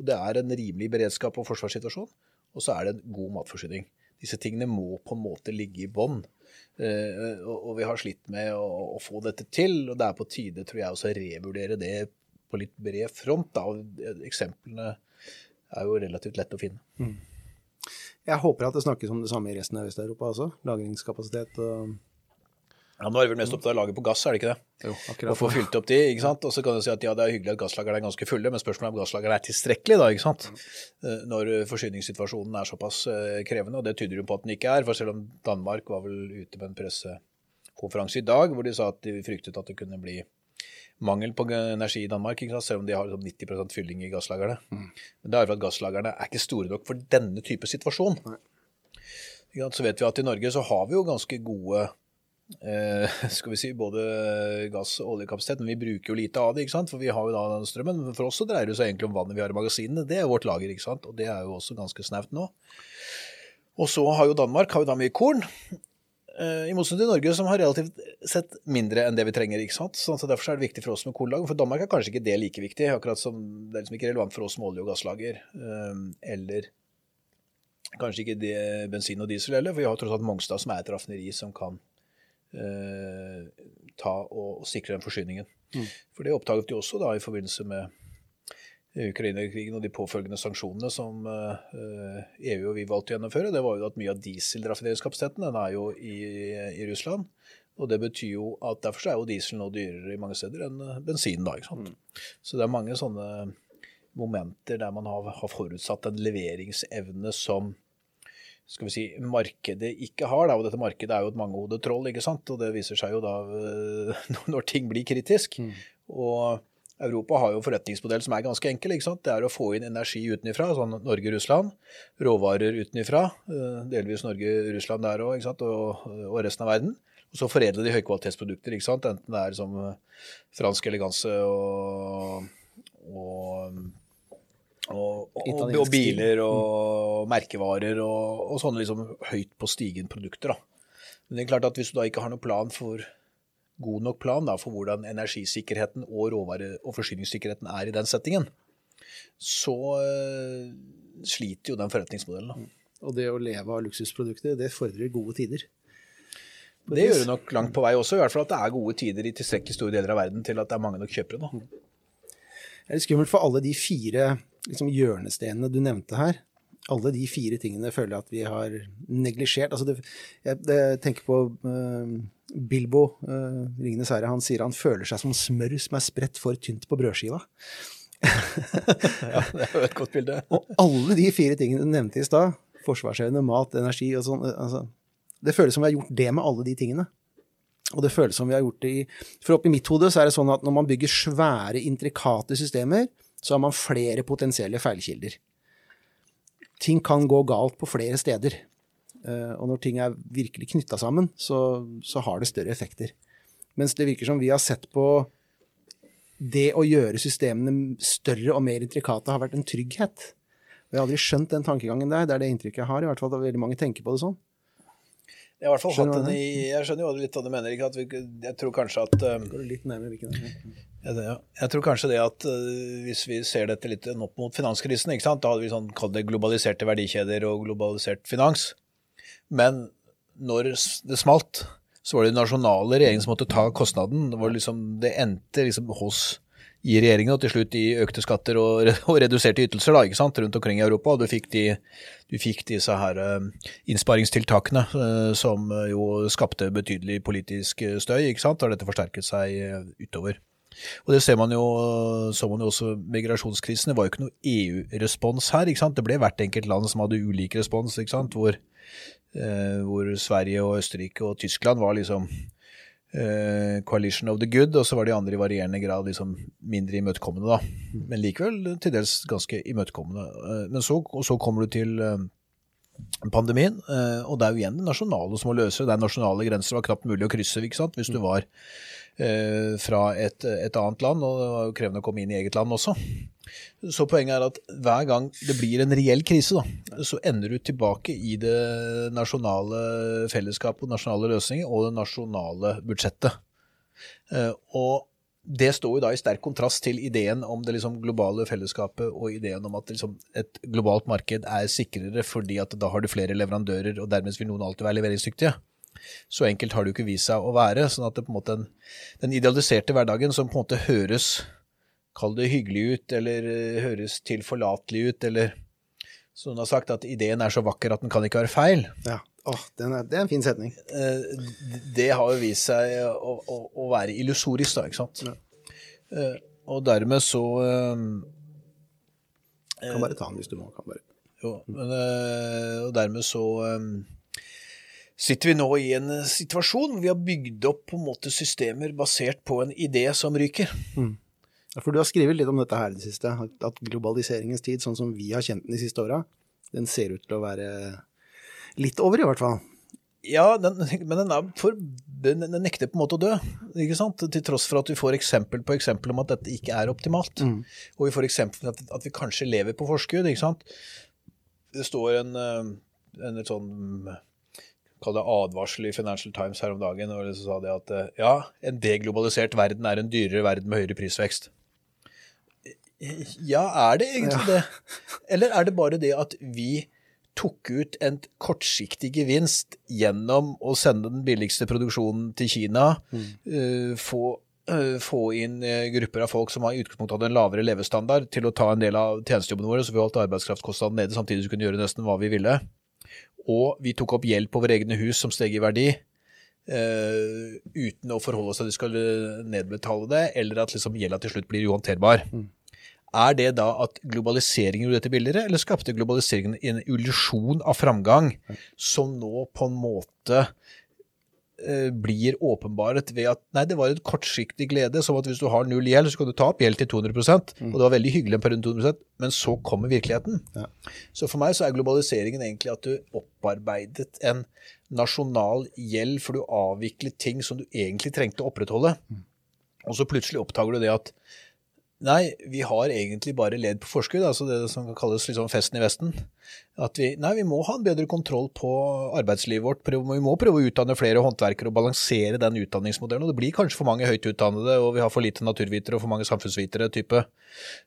og det er en rimelig beredskap og forsvarssituasjon og så er det god matforsyning. Disse tingene må på en måte ligge i bånn. Uh, og, vi har slitt med å, få dette til, og det er på tide, tror jeg, å revurdere det på litt bred front. Da. Eksemplene er jo relativt lett å finne. Mm. Jeg håper at det snakkes om det samme i resten av Øst-Europa også. Lagringskapasitet og ja, Nå er det vel mest opptatt av å lage på gass, er det ikke det? Jo, akkurat. Å få fylt opp de, ikke sant. Og så kan du si at ja, det er hyggelig at gasslagrene er ganske fulle, men spørsmålet er om gasslagrene er tilstrekkelig, da, ikke sant. Mm. Når forsyningssituasjonen er såpass eh, krevende, og det tyder jo på at den ikke er. For selv om Danmark var vel ute med en pressekonferanse i dag hvor de sa at de fryktet at det kunne bli mangel på energi i Danmark, ikke sant? selv om de har 90% liksom fylling i gasslagrene. Mm. Men det er jo for at gasslagrene er ikke store nok for denne type situasjon. Nei. Så vet vi at i Norge så har vi jo ganske gode eh, <laughs> skal vi si, både gass- og oljekapasitet, men vi bruker jo lite av det, ikke sant? for vi har jo da den strømmen. Men for oss så dreier det seg egentlig om vannet vi har i magasinene. Det er vårt lager, ikke sant? og det er jo også ganske snaut nå. Og så har jo Danmark har jo da mye korn. Eh, I motsetning til Norge, som har relativt sett mindre enn det vi trenger. ikke sant? Så Derfor er det viktig for oss med kornlager. For Danmark er kanskje ikke det like viktig. akkurat som Det er liksom ikke relevant for oss med olje- og gasslager. Eh, eller kanskje ikke det, bensin og diesel heller, for vi har tross alt Mongstad, som er et raffineri som kan eh, ta og, og, sikre den forsyningen. Mm. For det oppdaget de også da i forbindelse med Ukraina-krigen og de påfølgende sanksjonene som EU og vi valgte å gjennomføre, det var jo at mye av dieselraffineringskapasiteten den er jo i, i, Russland. Og det betyr jo at derfor er jo diesel nå dyrere i mange steder enn eh, bensin. da, ikke sant? Mm. Så det er mange sånne momenter der man har, har forutsatt en leveringsevne som skal vi si, markedet ikke har. Da. Og dette markedet er jo et mangehodet troll, ikke sant? og det viser seg jo da eh, <laughs> når ting blir kritisk. Mm. Og Europa har jo forretningsmodell som er ganske enkel. ikke sant? Det er å få inn energi utenfra, sånn Norge-Russland. Råvarer utenfra, eh, delvis Norge-Russland der òg, og, og resten av verden. Og så foredle de høykvalitetsprodukter, ikke sant? enten det er som fransk eleganse og, og og, og, og, biler og mm. merkevarer og, og, sånne liksom høyt på stigen-produkter. Men det er klart at hvis du da ikke har noen plan for god nok plan da, for hvordan energisikkerheten og råvare- og forsyningssikkerheten er i den settingen, så uh, sliter jo den forretningsmodellen. Da. Og det å leve av luksusprodukter, det fordrer gode tider. Det gjør det nok langt på vei også, i hvert fall at det er gode tider i tilstrekkelig store deler av verden til at det er mange nok kjøpere. Da. Det er litt skummelt for alle de fire liksom, hjørnestenene du nevnte her. Alle de fire tingene føler jeg at vi har neglisjert. Altså det, jeg, jeg tenker på uh, Bilbo, uh, Ringenes herre. Han sier han føler seg som smør som er spredt for tynt på brødskiva. <laughs> ja, det er jo et godt bilde. <laughs> og alle de fire tingene du nevnte i stad, forsvarsevne, mat, energi og sånn, altså, det føles som vi har gjort det med alle de tingene. Og det føles som vi har gjort det i For oppi mitt hode så er det sånn at når man bygger svære, intrikate systemer, så har man flere potensielle feilkilder. Ting kan gå galt på flere steder. Eh, og når ting er virkelig knytta sammen, så, så, har det større effekter. Mens det virker som vi har sett på det å gjøre systemene større og mer intrikate har vært en trygghet. Og jeg har aldri skjønt den tankegangen der. Det er det inntrykket jeg har. i hvert fall at veldig mange tenker på det sånn. Jeg, har i hvert fall skjønner hatt en, jeg skjønner jo litt hva du mener. Ikke? Vi, jeg tror kanskje at um, Går litt nærmere det, ja. Jeg tror kanskje det at uh, hvis vi ser dette litt opp mot finanskrisen, da hadde vi sånn, kalt det globaliserte verdikjeder og globalisert finans. Men når det smalt, så var det nasjonale regjeringen som måtte ta kostnaden. Det, liksom, det endte liksom hos i regjeringen, og til slutt i økte skatter og, og reduserte ytelser da, rundt omkring i Europa. og Du fikk, de, du fikk disse her uh, innsparingstiltakene som jo skapte betydelig politisk støy, og dette forsterket seg utover. Og Det ser man jo, så man jo også migrasjonskrisen. Det var jo ikke noe EU-respons her. ikke sant? Det ble hvert enkelt land som hadde ulik respons, ikke sant? Hvor, hvor Sverige og Østerrike og Tyskland var liksom eh, coalition of the good, og så var de andre i varierende grad liksom mindre imøtekommende, da. Men likevel til dels ganske imøtekommende. Eh, men så, så, kommer du til uh, pandemien, og det er jo igjen det nasjonale som må løse det. er nasjonale grenser var knapt mulig å krysse ikke sant? hvis du var fra et, et, annet land, og det var jo krevende å komme inn i eget land også. Så poenget er at hver gang det blir en reell krise, da, så ender du tilbake i det nasjonale fellesskapet, nasjonale løsninger og det nasjonale budsjettet. Eh, og det står jo da i sterk kontrast til ideen om det liksom globale fellesskapet og ideen om at liksom et globalt marked er sikrere fordi at da har du flere leverandører, og dermed vil noen alltid være leveringsdyktige. Så enkelt har det jo ikke vist seg å være. sånn at det på en måte den, den idealiserte hverdagen som på en måte høres kall det hyggelig ut, eller uh, høres tilforlatelig ut, eller som hun har sagt, at ideen er så vakker at den kan ikke være feil. Ja, oh, er, Det er en fin setning. Uh, det har jo vist seg å, å, å være illusorisk, da, ikke sant. Ja. Uh, og dermed så Kan bare ta den hvis du må. kan bare. Jo, men, og dermed så sitter vi nå i en situasjon hvor vi har bygd opp på en måte systemer basert på en idé som ryker. Mm. For du har skrevet litt om dette her i det siste, at globaliseringens tid, sånn som vi har kjent den de siste åra, den ser ut til å være litt over, i hvert fall. Ja, den, <laughs> men den, er for, den, den, nekter på en måte å dø, ikke sant? til tross for at vi får eksempel på eksempel om at dette ikke er optimalt. Mm. Og vi får eksempel at, at vi kanskje lever på forskudd. ikke sant? Det står en, en litt sånn kall det advarsel i Financial Times her om dagen, og så sa de at eh, ja, en deglobalisert verden er en dyrere verden med høyere prisvekst. Ja, er det egentlig ja. det? Eller er det bare det at vi tok ut en kortsiktig gevinst gjennom å sende den billigste produksjonen til Kina, mm. uh, få, uh, få, inn uh, grupper av folk som har i utgangspunktet hadde en lavere levestandard, til å ta en del av tjenestejobbene våre, så vi holdt arbeidskraftkostnadene nede samtidig som vi kunne gjøre nesten hva vi ville. Og vi tok opp gjeld på våre egne hus som steg i verdi. Uh, uten å forholde oss til at de skal nedbetale det, eller at liksom gjelda til slutt blir uhåndterbar. Mm. Er det da at globaliseringen gjorde dette billigere, eller skapte globaliseringen en illusjon av framgang som nå på en måte eh, blir åpenbaret ved at nei, det var en kortsiktig glede, som at hvis du har null gjeld, så kan du ta opp gjeld til 200 mm. og det var veldig hyggelig en periode 200% men så kommer virkeligheten. Ja. Så for meg så er globaliseringen egentlig at du opparbeidet en nasjonal gjeld, for du avviklet ting som du egentlig trengte å opprettholde. Mm. Og så plutselig oppdager du det at Nei, vi har egentlig bare ledd på forskudd, altså det som kan kalles liksom festen i Vesten. At vi, nei, vi må ha en bedre kontroll på arbeidslivet vårt. Vi må prøve å utdanne flere håndverkere og balansere den utdanningsmodellen. Og det blir kanskje for mange høyt utdannede, og vi har for lite naturvitere og for mange samfunnsvitere type.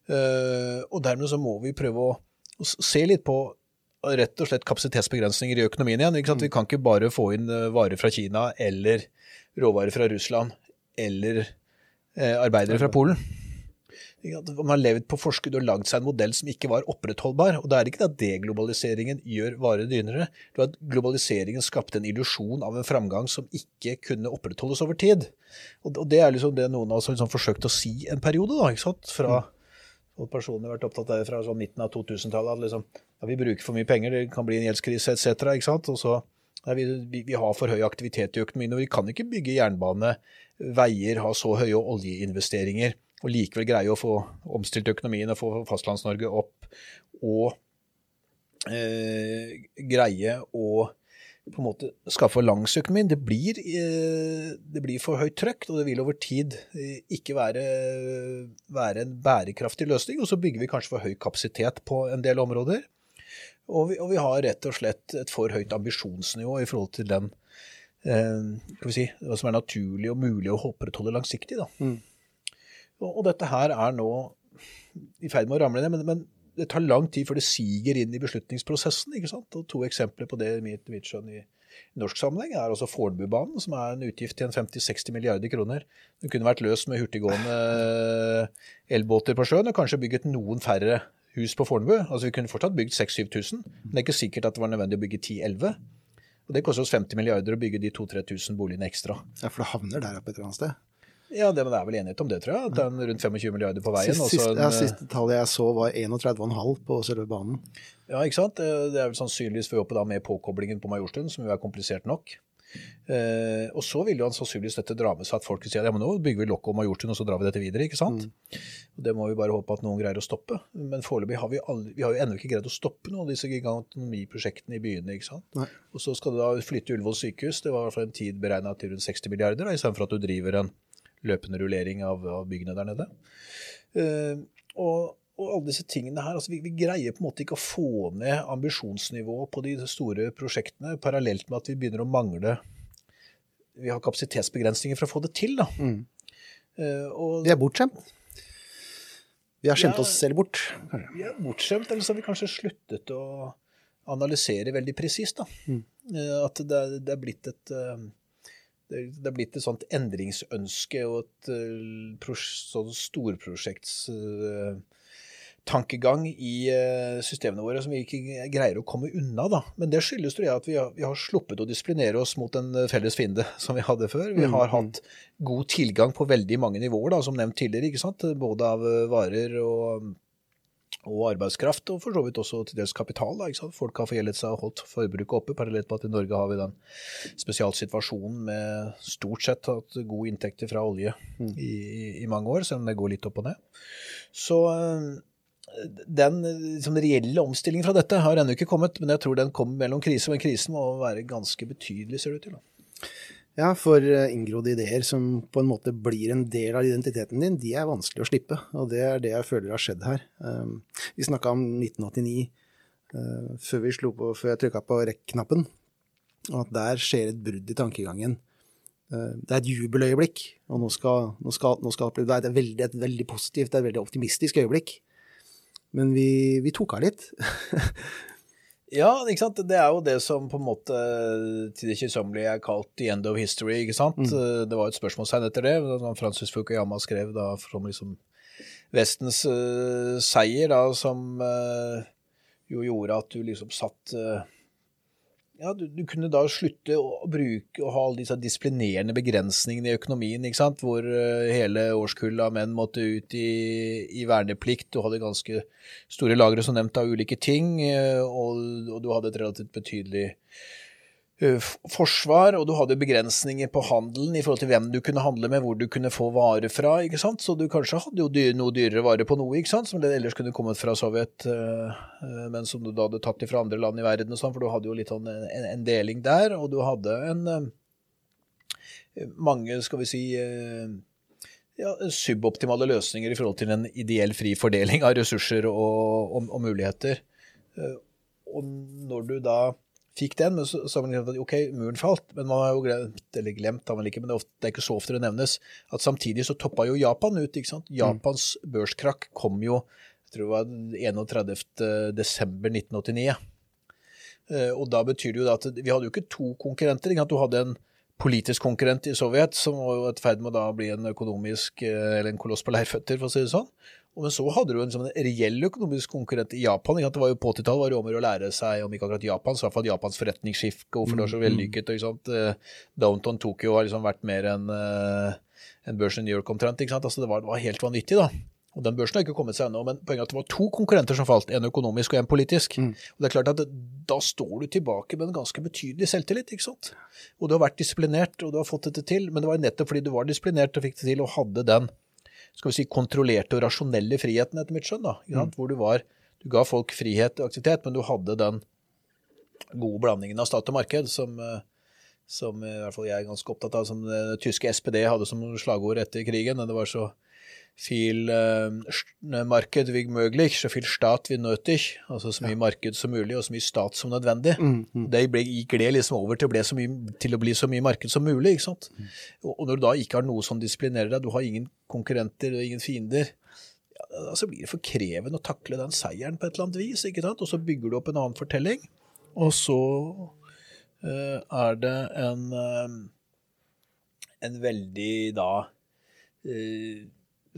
Uh, og dermed så må vi prøve å, å se litt på rett og slett kapasitetsbegrensninger i økonomien igjen. Vi kan ikke bare få inn eh, varer fra Kina eller råvarer fra Russland eller eh, arbeidere fra Polen. Man har levd på forskudd og lagd seg en modell som ikke var opprettholdbar. og Det er ikke at deglobaliseringen gjør varer dyrere. Det var at globaliseringen skapte en illusjon av en framgang som ikke kunne opprettholdes over tid. Og Det er liksom det noen av oss har liksom forsøkt å si en periode. da, ikke sant? Fra og personlig vært opptatt av det fra sånn midten av 2000-tallet. Liksom, ja, vi bruker for mye penger, det kan bli en gjeldskrise etc. ikke sant? Og så vi, vi, vi, har for høy aktivitet i økonomien, og vi kan ikke bygge jernbane, veier, ha så høye oljeinvesteringer og likevel greie å få omstilt økonomien og få Fastlands-Norge opp, og eh, greie å på en måte skaffe økonomien. Det blir, eh, det blir for høyt trøkk, og det vil over tid eh, ikke være, være, en bærekraftig løsning. Og så bygger vi kanskje for høy kapasitet på en del områder. Og vi, og vi har rett og slett et for høyt ambisjonsnivå i forhold til den eh, si, hva som er naturlig og mulig å opprettholde langsiktig. Da. Mm. Og, dette her er nå i ferd med å ramle ned. men, men det tar lang tid før det siger inn i beslutningsprosessen. ikke sant? Og To eksempler på det mitt, mitt skjønn i, i norsk sammenheng er også Fornebubanen, som er en utgift til en 50-60 milliarder kroner. Den kunne vært løst med hurtiggående eh, elbåter på sjøen og kanskje bygget noen færre hus på Fornebu. Altså Vi kunne fortsatt bygd 6000-7000, men det er ikke sikkert at det var nødvendig å bygge 10-11. Og Det koster oss 50 milliarder å bygge de 2000-3000 boligene ekstra. Ja, For det havner der oppe et eller annet sted? Ja, det, det er vel enighet om det, tror jeg. At det er rundt 25 milliarder på veien. Sist, sist, ja, Siste tallet jeg så var 31,5 på selve banen. Ja, ikke sant. Det er vel sannsynligvis for oppe da med påkoblingen på Majorstuen, som jo er komplisert nok. Eh, og så vil jo han sannsynligvis dette dra med seg at folk sier ja, men nå bygger vi lokket om Majorstuen, og så drar vi dette videre. ikke sant? Mm. Det må vi bare håpe at noen greier å stoppe. Men foreløpig har vi, aldri, vi har jo ennå ikke greid å stoppe noen av disse gigantonomiprosjektene i byene. ikke sant? Nei. Og så skal du da flytte Ullevål sykehus. Det var fall en tid beregna til rundt 60 milliarder, istedenfor at du driver en løpende rullering av, av byggene der nede. Uh, og, og, alle disse tingene her, altså vi, vi, greier på en måte ikke å få ned ambisjonsnivået på de store prosjektene, parallelt med at vi begynner å mangle Vi har kapasitetsbegrensninger for å få det til. da. Mm. Uh, og, vi er bortskjemt. Vi har skjemt ja, oss selv bort. Vi er bortskjemt, eller så har vi kanskje sluttet å analysere veldig presist. Mm. Uh, at det, det, er blitt et det er blitt et sånt endringsønske og et uh, sånn storprosjektstankegang uh, i uh, systemene våre som vi ikke greier å komme unna. Da. Men det skyldes tror jeg at vi har, vi har, sluppet å disiplinere oss mot en felles fiende <laughs> som vi hadde før. Vi har mm, hatt god tilgang på veldig mange nivåer, da, som nevnt tidligere. Både av varer og og arbeidskraft, og for så vidt også til dels kapital. Da, Folk har forgjeldet seg og holdt forbruket oppe, parallelt med at i Norge har vi den spesialsituasjonen med stort sett hatt gode inntekter fra olje mm. i, i, mange år, selv om det går litt opp og ned. Så eh, den liksom, reelle omstillingen fra dette har ennå ikke kommet, men jeg tror den kommer mellom krise, men krisen må være ganske betydelig, ser det ut til. Da. Ja, for eh, inngrodde ideer som på en måte blir en del av identiteten din, de er vanskelig å slippe. Og det er det jeg føler har skjedd her. Um, vi snakka om 1989 uh, før, vi slo på, før jeg trykka på rekk-knappen, og at der skjer et brudd i tankegangen. Uh, det er et jubeløyeblikk, og nå skal, nå skal, nå skal det er et veldig, et veldig positivt, et veldig optimistisk øyeblikk. Men vi, vi tok av litt. <laughs> Ja, ikke sant? det er jo det som på en måte til det kjedsommelige er kalt the end of history. ikke sant? Mm. Eh, det var et spørsmålstegn etter det. Francis Fukuyama skrev da som liksom Vestens uh, seier, da, som uh, jo gjorde at du liksom satt uh, ja, du, du, kunne da slutte å bruke og ha alle disse disiplinerende begrensningene i økonomien, ikke sant? hvor uh, hele årskullet av menn måtte ut i, i, verneplikt. Du hadde ganske store lagre som nevnt av ulike ting, uh, og, og, du hadde et relativt betydelig Eh, forsvar, og du hadde begrensninger på handelen i forhold til hvem du kunne handle med, hvor du kunne få varer fra. ikke sant? Så du kanskje hadde jo dyr, noe dyrere varer på noe, ikke sant? som det ellers kunne kommet fra Sovjet, eh, eh, men som du da hadde tatt fra andre land i verden, og sånn, for du hadde jo litt sånn en, en deling der. Og du hadde en mange, skal vi si ja, suboptimale løsninger i forhold til en ideell fri fordeling av ressurser og, og, og muligheter. Og når du da fikk den, men så, har man glemt at ok, muren falt. Men man har jo glemt, eller glemt har man ikke, men det er, ikke så ofte det nevnes, at samtidig så toppa jo Japan ut. ikke sant? Japans mm. børskrakk kom jo jeg tror det var 31. desember 1989. Og da betyr det jo at vi hadde jo ikke to konkurrenter. Ikke? sant? Du hadde en politisk konkurrent i Sovjet som var et ferd med å bli en økonomisk, eller en koloss på leirføtter, for å si det sånn. Men så hadde du en, en reell økonomisk konkurrent i Japan. Ikke? Det var jo På 80-tallet var det om å lære seg, om ikke akkurat Japan, så i hvert fall Japans forretningsskifte, hvorfor det var så mm, mm. vellykket. Ikke sant? Downtown Tokyo har liksom vært mer enn en børsen i New York omtrent. ikke sant? Altså det var, det var, helt vanvittig, da. Og Den børsen har ikke kommet seg ennå, men poenget er at det var to konkurrenter som falt. En økonomisk og en politisk. Mm. Og det er klart at Da står du tilbake med en ganske betydelig selvtillit. ikke sant? Og du har vært disiplinert, og du har fått dette til. Men det var nettopp fordi du var disiplinert og fikk det til, og hadde den skal vi si, kontrollerte og rasjonelle friheten, etter mitt skjønn. da, mm. Hvor du var Du ga folk frihet og aktivitet, men du hadde den gode blandingen av stat og marked som uh, som i hvert fall jeg er ganske opptatt av, som det tyske SPD hadde som slagord etter krigen. Det var så viel uh, marked wie möglich, så viel stat wie nötig. Altså så mye ja. marked som mulig, og så mye stat som nødvendig. Mm, mm. Det gikk det liksom over til, mye, til, å bli så mye marked som mulig. ikke sant? Mm. Og, når du da ikke har noe som disiplinerer deg, du har ingen konkurrenter og ingen fiender, ja, så blir det for krevende å takle den seieren på et eller annet vis. ikke sant? Og så bygger du opp en annen fortelling, og så Eh, er det en, eh, en veldig da eh,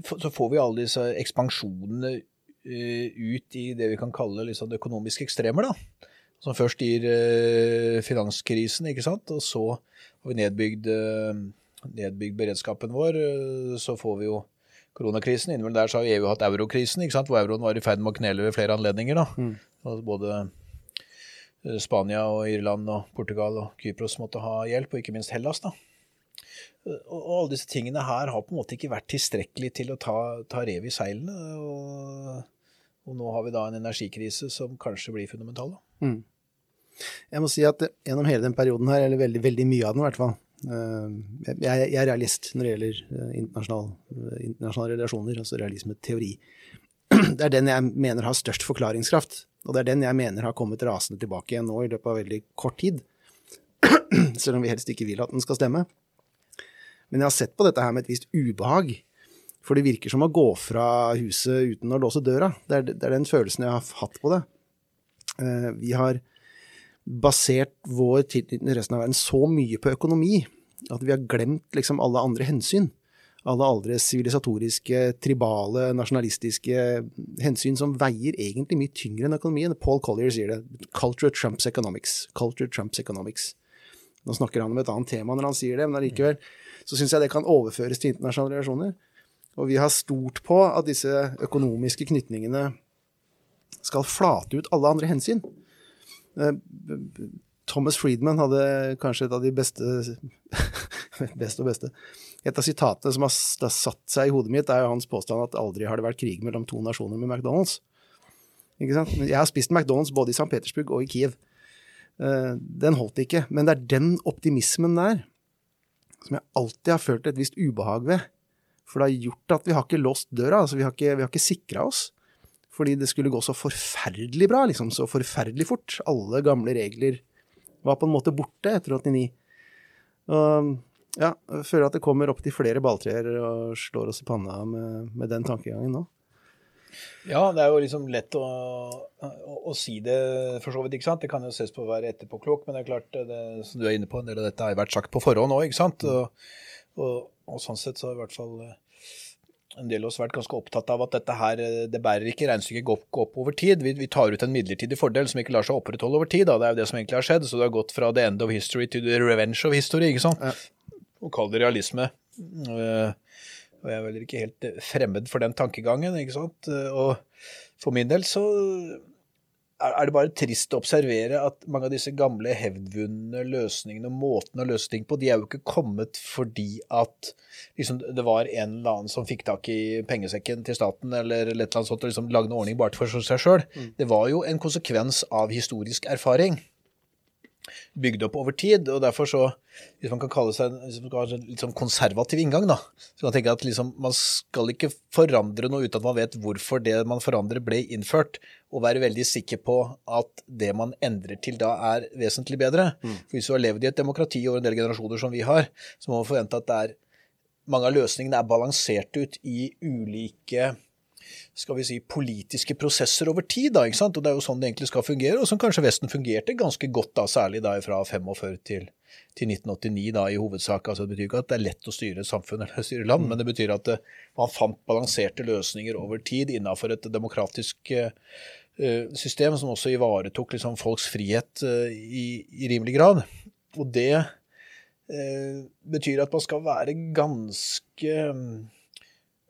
Så får vi alle disse ekspansjonene ut i det vi kan kalle liksom økonomiske ekstremer. da, Som først gir finanskrisen, ikke sant, og så har vi nedbygd, nedbygd beredskapen vår. Så får vi jo koronakrisen. Innimellom der så har EU hatt eurokrisen, ikke sant, hvor euroen var i ferd med å knele ved flere anledninger. da, mm. både Eh, Spania og Irland og Portugal og Kypros måtte ha hjelp, og ikke minst Hellas. da. Eh, og alle disse tingene her har på en måte ikke vært tilstrekkelig til å ta, ta rev i seilene. Og, og, nå har vi da en energikrise som kanskje blir fundamental. da. Mm. Jeg må si at gjennom hele den perioden her, eller veldig, veldig mye av den i hvert fall, eh, jeg, er realist når det gjelder internasjonale, internasjonale relasjoner, altså realismeteori. <clears throat> Det er den jeg mener har størst forklaringskraft. Og det er den jeg mener har kommet rasende tilbake igjen nå i løpet av veldig kort tid. <clears throat> Selv om vi helst ikke vil at den skal stemme. Men jeg har sett på dette her med et visst ubehag. For det virker som å gå fra huset uten å låse døra. Det er, det er den følelsen jeg har hatt på det. Eh, vi har basert vår tilknytning til resten av verden så mye på økonomi at vi har glemt liksom alle andre hensyn alle aldre sivilisatoriske, tribale, nasjonalistiske hensyn som veier egentlig mye tyngre enn økonomien. Paul Collier sier det. 'Culture trumps economics'. Culture trumps economics. Nå snakker han om et annet tema når han sier det, men allikevel så syns jeg det kan overføres til internasjonale relasjoner. Og vi har stort på at disse økonomiske knytningene skal flate ut alle andre hensyn. Eh, Thomas Friedman hadde kanskje et av de beste <laughs> Best og beste et av sitatene som har satt seg i hodet mitt, er jo hans påstand at aldri har det vært krig mellom to nasjoner med McDonald's. Ikke sant? Jeg har spist McDonald's både i St. Petersburg og i Kiev. Eh, den holdt ikke. Men det er den optimismen der som jeg alltid har følt et visst ubehag ved. For det har gjort at vi har ikke låst døra. altså Vi har ikke, vi ikke sikra oss. Fordi det skulle gå så forferdelig bra, liksom. Så forferdelig fort. Alle gamle regler var på en måte borte etter 89. Og ja, jeg føler at det kommer opp til flere balltrær og slår oss i panna med, med, den tankegangen nå. Ja, det er jo liksom lett å, å, å, si det for så vidt, ikke sant. Det kan jo ses på å være etterpåklok, men det er klart, det, som du er inne på, en del av dette har jo vært sagt på forhånd òg, ikke sant. Og, og, og, sånn sett så har i hvert fall eh, en del av oss vært ganske opptatt av at dette her, eh, det bærer ikke regnestykket opp, opp over tid. Vi, vi, tar ut en midlertidig fordel som ikke lar seg opprettholde over tid. Da. Det er jo det som egentlig har skjedd. Så det har gått fra the end of history to the revenge of history. ikke sant? Ja å kalle det realisme. Eh, og jeg er vel ikke helt fremmed for den tankegangen. ikke sant? Eh, og for min del så er det bare trist å observere at mange av disse gamle hevdvunne løsningene og måtene å løse ting på, de er jo ikke kommet fordi at liksom, det var en eller annen som fikk tak i pengesekken til staten eller et eller annet sånt og liksom lagde en ordning bare for seg sjøl. Mm. Det var jo en konsekvens av historisk erfaring bygd opp over tid. og derfor så, Hvis man kan kalle seg en litt sånn konservativ inngang, da, så kan man tenke at liksom, man skal ikke forandre noe uten at man vet hvorfor det man forandrer, ble innført, og være veldig sikker på at det man endrer til da, er vesentlig bedre. Mm. For Hvis du har levd i et demokrati over en del generasjoner som vi har, så må man forvente at er, mange av løsningene er balansert ut i ulike skal vi si, politiske prosesser over tid. Da, ikke sant? Og Det er jo sånn det egentlig skal fungere, og som kanskje Vesten fungerte ganske godt, da, særlig da fra 45 til, til 1989 da, i hovedsak. Altså, det betyr ikke at det er lett å styre et samfunn eller styre land, mm. men det betyr at det, eh, man fant balanserte løsninger over tid innenfor et demokratisk uh, system som også ivaretok liksom, folks frihet uh, i, i, rimelig grad. Og det uh, betyr at man skal være ganske um,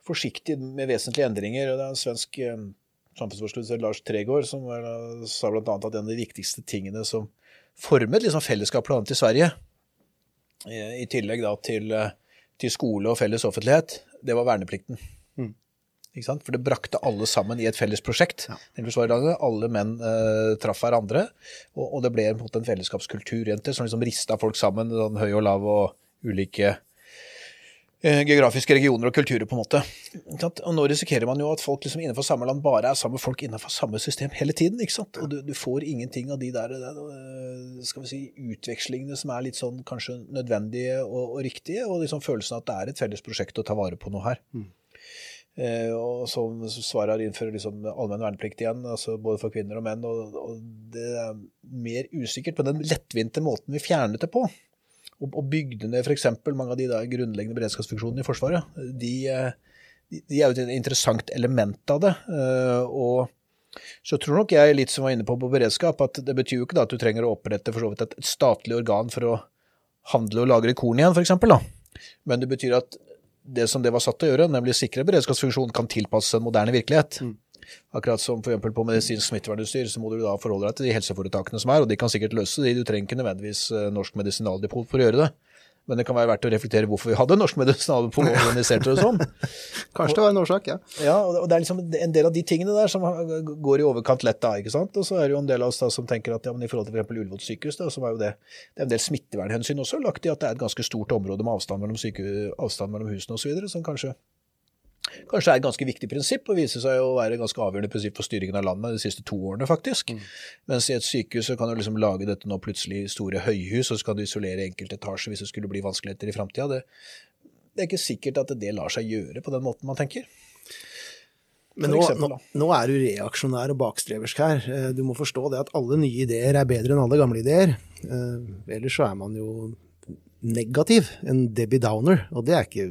forsiktig med vesentlige endringer. og Det er en svensk eh, samfunnsforsker, Lars Tregård, som sa bl.a. at en av de viktigste tingene som formet liksom fellesskap bl.a. i Sverige, eh, i tillegg da til, eh, til, skole og felles offentlighet, det var verneplikten. Mm. For det brakte alle sammen i et felles prosjekt. Ja. Alle menn eh, traff hverandre, og, og, det ble en, en fellesskapskultur rundt som liksom rista folk sammen, sånn høy og lav og ulike geografiske regioner og kulturer, på en måte. Og nå risikerer man jo at folk liksom innenfor samme land bare er sammen med folk innenfor samme system hele tiden. ikke sant? Og du, du får ingenting av de der eh, skal vi si, utvekslingene som er litt sånn kanskje nødvendige og, og riktige, og liksom følelsen av at det er et felles prosjekt å ta vare på noe her. Mm. Eh, og som svaret er innfører liksom allmenn verneplikt igjen, altså både for kvinner og menn. Og, og det er mer usikkert på den lettvinte måten vi fjernet det på og, bygde ned f.eks. mange av de grunnleggende beredskapsfunksjonene i Forsvaret. De, de, de, er jo et interessant element av det. Eh, og så tror nok jeg, litt som var inne på på beredskap, at det betyr jo ikke at du trenger å opprette vidt et statlig organ for å handle og lagre korn igjen, f.eks. Men det betyr at det som det var satt til å gjøre, nemlig sikre beredskapsfunksjon, kan tilpasses en moderne virkelighet. Mm. Akkurat som f.eks. på medisinsk smittevernutstyr, så må du da forholde deg til de helseforetakene som er, og de kan sikkert løse det. Du trenger ikke nødvendigvis eh, Norsk Medisinaldepot for å gjøre det. Men det kan være verdt å reflektere hvorfor vi hadde Norsk <laughs> Medisinaldepot og organiserte det sånn. Kanskje det var en årsak, ja. Ja, og det er liksom en del av de tingene der som går i overkant lett da, ikke sant. Og så er det jo en del av oss da som tenker at ja, men i forhold til f.eks. Ullevål sykehus, da, så var jo det Det er en del smittevernhensyn også lagt i at det er et ganske stort område med avstand mellom, syke, avstand mellom husene osv., som kanskje kanskje er et ganske viktig prinsipp, og viser seg å være et ganske avgjørende prinsipp for styringen av landet de siste to årene, faktisk. Mm. Mens i et sykehus så kan du liksom lage dette nå plutselig store høyhus, og så kan du isolere enkeltetasjer hvis det skulle bli vanskeligheter i framtida. Det, det, er ikke sikkert at det lar seg gjøre på den måten man tenker. Men nå, eksempel, nå, nå, er du reaksjonær og bakstreversk her. Eh, du må forstå det at alle nye ideer er bedre enn alle gamle ideer. Eh, ellers så er man jo negativ, en Debbie Downer, og det er ikke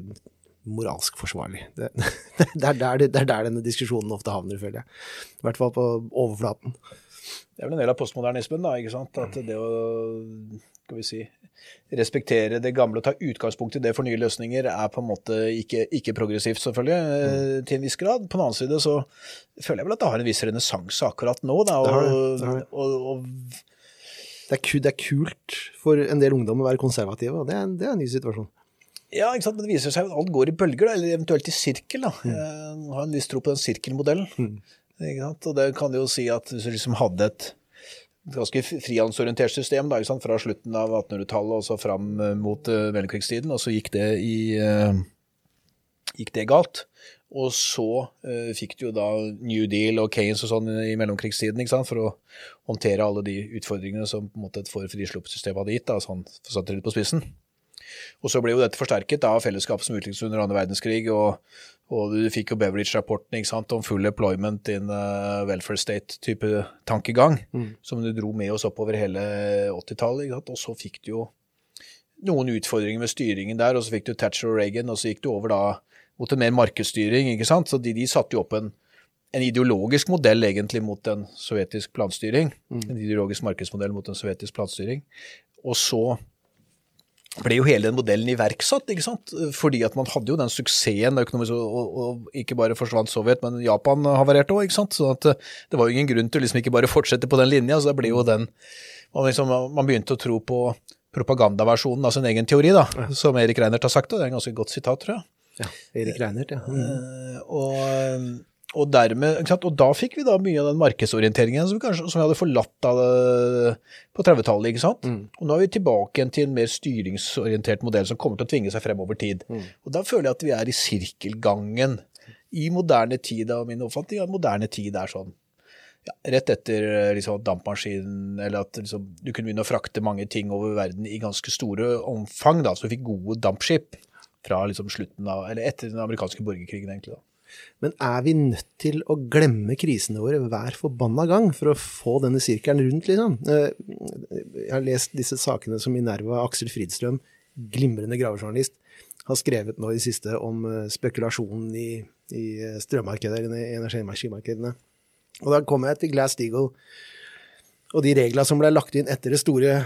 moralsk forsvarlig. Det, <laughs> det, er der, det, er der, denne diskusjonen ofte havner, føler jeg. I hvert fall på overflaten. Det er vel en del av postmodernismen, da. ikke sant? At det å skal vi si, respektere det gamle og ta utgangspunkt i det for nye løsninger, er på en måte ikke, ikke progressivt, selvfølgelig, mm. til en viss grad. På den annen side så føler jeg vel at det har en viss renessanse akkurat nå. Da, og, det har det. Det, har. Og, og, det, er, det, er, kult for en del ungdom å være konservative, og det er, det er en ny situasjon. Ja, ikke sant? men det viser seg at alt går i bølger, da, eller eventuelt i sirkel. da. Mm. Jeg har en viss tro på den sirkelmodellen. Mm. Ikke sant? Og det kan jo si at hvis du liksom hadde et ganske frihandelsorientert system da, fra slutten av 1800-tallet og så fram eh, mot uh, mellomkrigstiden, og så gikk det, i, uh, gikk det galt. Og så uh, fikk du jo da New Deal og Keynes og sånn i mellomkrigstiden for å håndtere alle de utfordringene som på en måte et for frisluppsystem hadde gitt, da, sånn, det litt på spissen. Og så ble jo dette forsterket av fellesskapet som utviklet under andre verdenskrig. og, og du fikk jo Beveridge-rapporten om full employment in welfare state-type tankegang, mm. som du dro med oss oppover hele 80-tallet. Og så fikk du jo noen utfordringer med styringen der, og så fikk du Thatcher og Reagan, og så gikk du over da mot en mer markedsstyring. ikke sant? Så de, de satte jo opp en, en, ideologisk modell egentlig mot en sovjetisk planstyring. Mm. En ideologisk markedsmodell mot en sovjetisk planstyring. Og så ble jo hele den modellen iverksatt, ikke sant? fordi at man hadde jo den suksessen økonomisk, og, og, ikke bare forsvant Sovjet, men Japan havarerte òg, ikke sant. Så at, eh, det var jo ingen grunn til å liksom ikke bare fortsette på den linja. så det ble jo den, man, liksom, man begynte å tro på propagandaversjonen av sin egen teori, da, som Erik Reinert har sagt, og det er en ganske godt sitat, tror jeg. Ja, Erik Reinert, ja. Mm. og og, dermed, og da fikk vi da mye av den markedsorienteringen som vi, kanskje, som vi hadde forlatt på 30-tallet. ikke? Mm. Og nå er vi tilbake igjen til en mer styringsorientert modell som kommer til å tvinge seg frem over tid. Mm. Og da føler jeg at vi er i sirkelgangen i moderne tid, av min oppfatning at moderne tid er sånn ja, rett etter liksom, dampmaskinen, eller at liksom, du kunne begynne å frakte mange ting over verden i ganske store omfang, da, så du fikk gode dampskip fra liksom, slutten av, eller etter den amerikanske borgerkrigen, egentlig. da. Men er vi nødt til å glemme krisene våre hver forbanna gang for å få denne sirkelen rundt, liksom? Jeg har lest disse sakene som Minerva Aksel Fridstrøm, glimrende gravejournalist, har skrevet nå i det siste om spekulasjonen i, i strømmarkedet, i energimarkedene. Og da kommer jeg til Glass Deagle og de reglene som ble lagt inn etter det store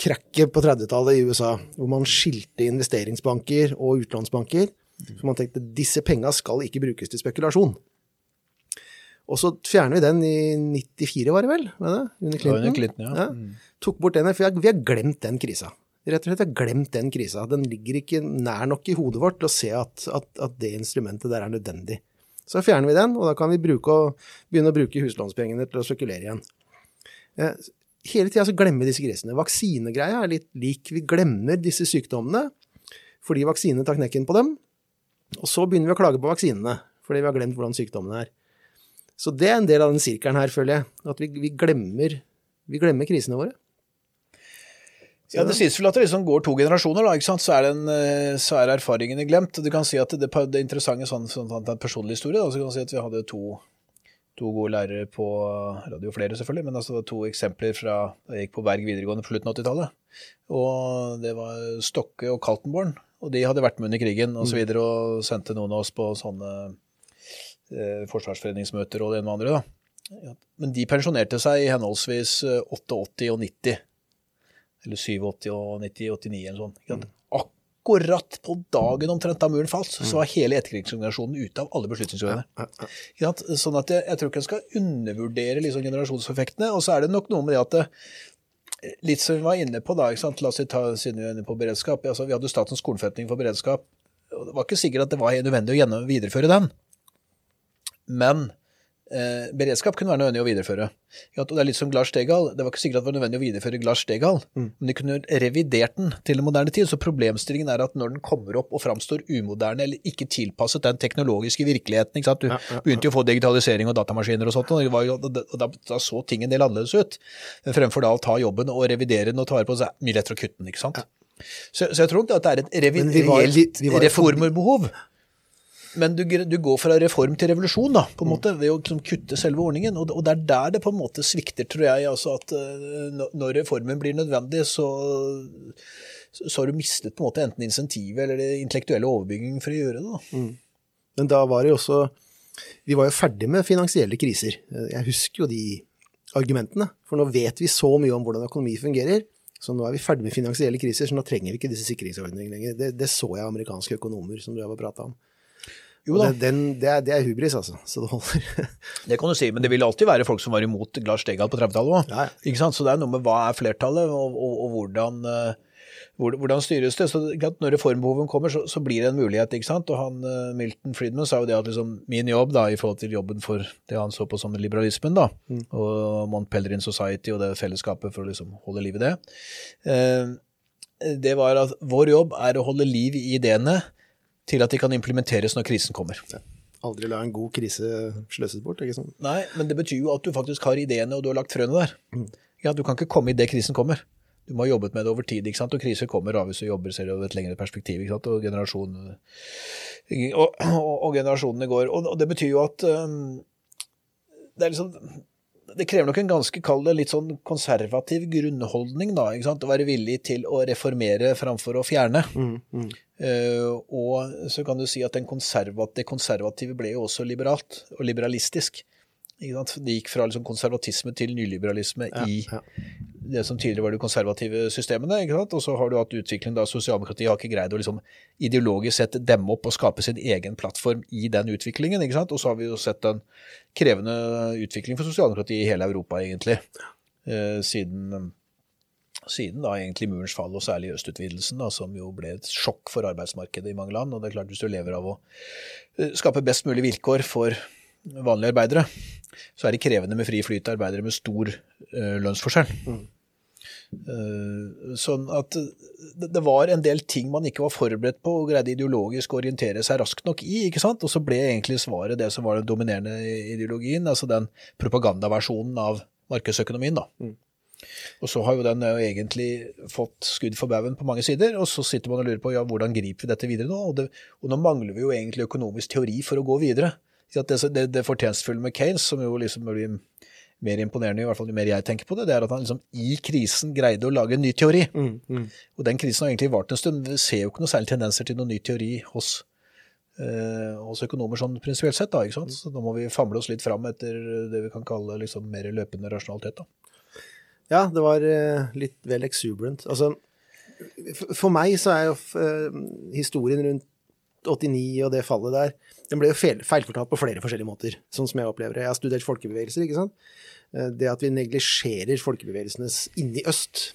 krakket på 30-tallet i USA, hvor man skilte investeringsbanker og utlånsbanker. Så man tenkte disse penga skal ikke brukes til spekulasjon. Og så fjerner vi den i 94, var det vel? Var det? Under Clinton. Under Clinton ja. ja. Tok bort den, for vi har glemt den krisa. Rett og slett, vi har glemt den krisa. Den ligger ikke nær nok i hodet vårt til å se at, at, at det instrumentet der er nødvendig. Så fjerner vi den, og da kan vi bruke begynne å bruke huslånspengene til å spekulere igjen. Eh, hele tida så glemmer vi disse grisene. Vaksinegreia er litt lik. Vi glemmer disse sykdommene fordi vaksinene tar knekken på dem. Og så begynner vi å klage på vaksinene fordi vi har glemt hvordan sykdommene er. Så det er en del av den sirkelen her, føler jeg. At vi, vi, glemmer, vi glemmer krisene våre. Ja, Det sies vel at det liksom går to generasjoner, da, ikke sant? Så, er den, eh, så er erfaringene glemt. Du kan si at det, det interessante sånn, sånn, sånn, personlig historie, da, så kan du si at vi hadde to, to gode lærere på radio, flere selvfølgelig, men altså to eksempler fra da jeg gikk på Berg videregående på slutten av 80-tallet. Og det var Stokke og Kaltenborn, og de hadde vært med under krigen og så mm. videre, og sendte noen av oss på sånne eh, forsvarsforeningsmøter og det ene med andre. da. Men de pensjonerte seg i henholdsvis 88 og 90 eller 87 og 90, 89 eller sånn. Mm. Akkurat på dagen omtrent da muren falt, så var hele etterkrigsgenerasjonen ute av alle beslutningsorganene. Sånn at jeg, jeg, tror ikke en skal undervurdere liksom generasjonseffektene. Og så er det nok noe med det at det, Litt som vi var inne på da, la oss ta siden vi er inne på beredskap. Altså, vi hadde Statens kornforretning for beredskap. og Det var ikke sikkert at det var nødvendig å videreføre den. Men Eh, beredskap kunne være nødvendig å videreføre. Ja, det er litt som Glars Stegal. Det var ikke sikkert at det var nødvendig å videreføre Glars Stegal, mm. men de kunne revidert den til en moderne tid. Så problemstillingen er at når den kommer opp og framstår umoderne eller ikke tilpasset den teknologiske virkeligheten? Du ja, ja, begynte jo å få digitalisering og datamaskiner og sånt, og, var, og da, da, så ting en del annerledes ut. Fremfor da å ta jobben og revidere den og ta vare på så er det mye lettere å kutte den. ikke sant? Så, så, jeg tror nok at det er et reelt reformerbehov. Men du, du, går fra reform til revolusjon, da, på en måte, ved å liksom, kutte selve ordningen. Og, og, det er der det på en måte svikter, tror jeg. altså at uh, Når reformen blir nødvendig, så, så, har du mistet på en måte enten insentivet eller det intellektuelle overbyggingen for å gjøre det. da. Mm. Men da var det jo også Vi var jo ferdig med finansielle kriser. Jeg husker jo de argumentene. For nå vet vi så mye om hvordan økonomi fungerer. Så nå er vi ferdig med finansielle kriser, så nå trenger vi ikke disse sikringsordningene lenger. Det, det så jeg amerikanske økonomer som du har prata om. Det, den, det, er, det, er, hubris, altså. Så det holder. <laughs> det kan du si, men det vil alltid være folk som var imot Lars Stegal på 30-tallet òg. Ja, ja. Så det er noe med hva er flertallet, og, og, og hvordan, uh, hvordan, styres det. Så Når reformbehoven kommer, så, så, blir det en mulighet. ikke sant? Og han, uh, Milton Friedman sa jo det at liksom, min jobb da, i forhold til jobben for det han så på som liberalismen, da, mm. og Mont Pellerin Society og det fellesskapet for å liksom, holde liv i det, uh, det var at vår jobb er å holde liv i ideene til at de kan implementeres når krisen kommer. Ja. Aldri la en god krise sløses bort, ikke sant? Nei, men det betyr jo at du faktisk har ideene, og du har lagt frøene der. Mm. Ja, Du kan ikke komme idet krisen kommer. Du må ha jobbet med det over tid, ikke sant? og kriser kommer da, hvis du jobber selv over et lengre perspektiv. ikke sant? Og, generasjon, og, og, og generasjonene går. Og, det betyr jo at um, det er liksom det krever nok en ganske kall det litt sånn konservativ grunnholdning, da. ikke sant? Å være villig til å reformere framfor å fjerne. Mm, mm. Uh, og så kan du si at konservat, det konservative ble jo også liberalt og liberalistisk. Det gikk fra liksom konservatisme til nyliberalisme ja, i ja. det som tidligere var de konservative systemene. Og så har du hatt utvikling da sosialdemokratiet har ikke greid å liksom ideologisk sett demme opp og skape sin egen plattform i den utviklingen. Og så har vi jo sett en krevende utvikling for sosialdemokratiet i hele Europa, egentlig. Eh, siden, siden da egentlig murens fall, og særlig østutvidelsen, da, som jo ble et sjokk for arbeidsmarkedet i mange land. Og det er klart, hvis du lever av å eh, skape best mulig vilkår for vanlige arbeidere, så er det krevende med fri flyt av arbeidere med stor uh, lønnsforskjell. Mm. Uh, sånn at det, det, var en del ting man ikke var forberedt på og greide ideologisk å orientere seg raskt nok i. ikke sant? Og så ble egentlig svaret det som var den dominerende ideologien, altså den propagandaversjonen av markedsøkonomien. da. Mm. Og så har jo den jo egentlig fått skudd for baugen på mange sider, og så sitter man og lurer på ja, hvordan griper vi dette videre nå? Og, det, og nå mangler vi jo egentlig økonomisk teori for å gå videre. Det, det, det fortjenstfulle med Keynes, som jo liksom blir mer imponerende, i hvert fall jo mer jeg tenker på det, det er at han liksom i krisen greide å lage en ny teori. Mm, mm. Og den krisen har egentlig vart en stund. Vi ser jo ikke noen særlig tendenser til noen ny teori hos, eh, hos økonomer sånn prinsipielt sett. da, ikke sant? Så da må vi famle oss litt fram etter det vi kan kalle liksom mer løpende rasjonalitet. da. Ja, det var eh, litt vel exuberant. Altså, for meg så er jo eh, historien rundt 89 og det fallet der, den ble jo feil, feilfortalt på flere forskjellige måter, sånn som jeg opplever det. Jeg har studert folkebevegelser, ikke sant. Eh, det at vi neglisjerer folkebevegelsenes inni øst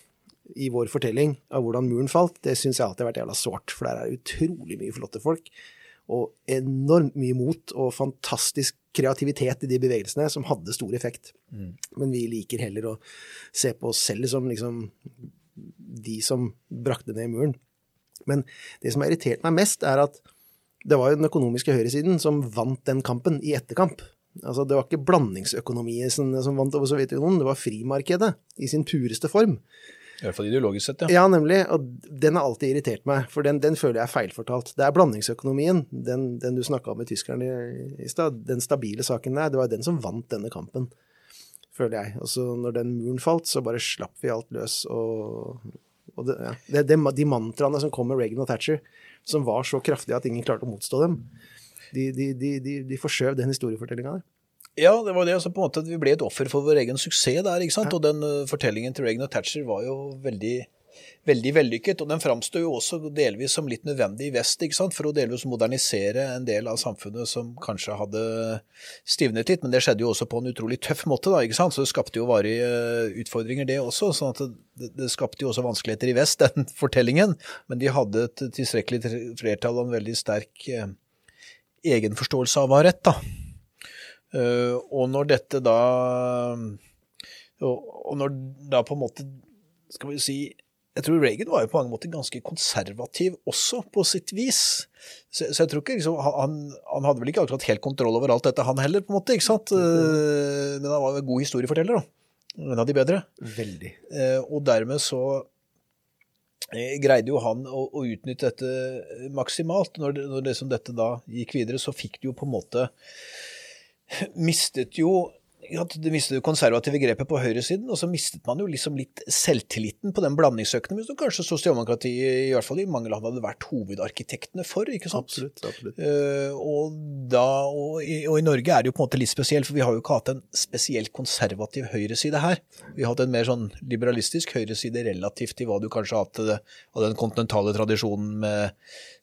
i vår fortelling av hvordan muren falt, det syns jeg alltid har vært jævla sårt. For der er utrolig mye flotte folk, og enormt mye mot og fantastisk kreativitet i de bevegelsene som hadde stor effekt. Mm. Men vi liker heller å se på oss selv som liksom de som brakte ned muren. Men det som har irritert meg mest, er at det var jo den økonomiske høyresiden som vant den kampen i etterkamp. Altså, det var ikke blandingsøkonomien som, vant over Sovjetunionen, det var frimarkedet i sin pureste form. I hvert fall ideologisk sett, ja. Ja, nemlig. Og den har alltid irritert meg, for den, den føler jeg er feilfortalt. Det er blandingsøkonomien, den, den du snakka om med tyskerne i, i stad, den stabile saken der, det var den som vant denne kampen, føler jeg. Og så når den muren falt, så bare slapp vi alt løs, og, og det, ja. det, det, de mantraene som kom med Reagan og Thatcher, som var så kraftige at ingen klarte å motstå dem, de, de, de, de forskjøv den historiefortellinga der. Ja, det var det. altså på en måte Vi ble et offer for vår egen suksess der. ikke sant? Og den uh, fortellingen til Reagan og Thatcher var jo veldig, veldig vellykket. Og den framstår jo også delvis som litt nødvendig i vest, ikke sant? for å delvis modernisere en del av samfunnet som kanskje hadde stivnet litt. Men det skjedde jo også på en utrolig tøff måte, da, ikke sant? så det skapte jo varige uh, utfordringer, det også. sånn at det, det skapte jo også vanskeligheter i vest, <laughs> den fortellingen. Men de hadde et tilstrekkelig flertall og en veldig sterk uh, egenforståelse av hva rett, da. Uh, og når dette da og, når da på en måte Skal vi si Jeg tror Reagan var jo på mange måter ganske konservativ også, på sitt vis. Så, så jeg tror ikke liksom, han, han, hadde vel ikke akkurat helt kontroll over alt dette, han heller, på en måte. ikke sant? Uh, men han var jo en god historieforteller, da. En av de bedre. Veldig. Uh, og dermed så greide jo han å, å, utnytte dette maksimalt. Når, når det som dette da gikk videre, så fikk det jo på en måte mistet jo det mistet det konservative grepet på høyresiden, og så mistet man jo liksom litt selvtilliten på den blandingsøkonomien som kanskje sosialdemokratiet, i hvert fall i mange land, hadde vært hovedarkitektene for. ikke sant? Absolutt, absolutt. Uh, og, da, og, i, og, i, Norge er det jo på en måte litt spesielt, for vi har jo ikke hatt en spesielt konservativ høyreside her. Vi har hatt en mer sånn liberalistisk høyreside relativt til hva du kanskje har hatt av den kontinentale tradisjonen med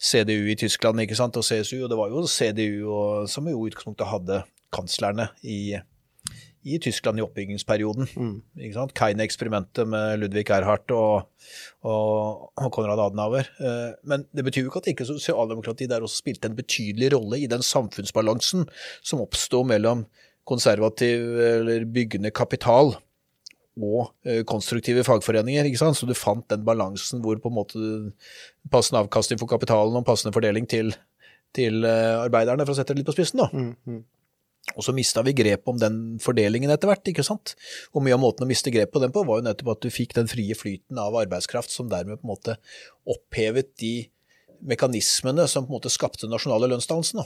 CDU i Tyskland ikke sant, og CSU, og det var jo CDU og, som jo i utgangspunktet hadde kanslerne i, i Tyskland i oppbyggingsperioden. Mm. Keine-eksperimentet med Ludvig Erhardt og, og, og, Konrad Adenauer. Eh, men det betyr jo ikke at ikke sosialdemokratiet der også spilte en betydelig rolle i den samfunnsbalansen som oppsto mellom konservativ eller byggende kapital og eh, konstruktive fagforeninger. ikke sant? Så du fant den balansen hvor på en måte passende avkastning for kapitalen og passende fordeling til, til eh, arbeiderne, for å sette det litt på spissen. da. Mm, mm. Og så mista vi grep om den fordelingen etter hvert, ikke sant. Og mye av måten å miste grep på den på var jo nettopp at du fikk den frie flyten av arbeidskraft som dermed på en måte opphevet de mekanismene som på en måte skapte nasjonale lønnsdannelsen.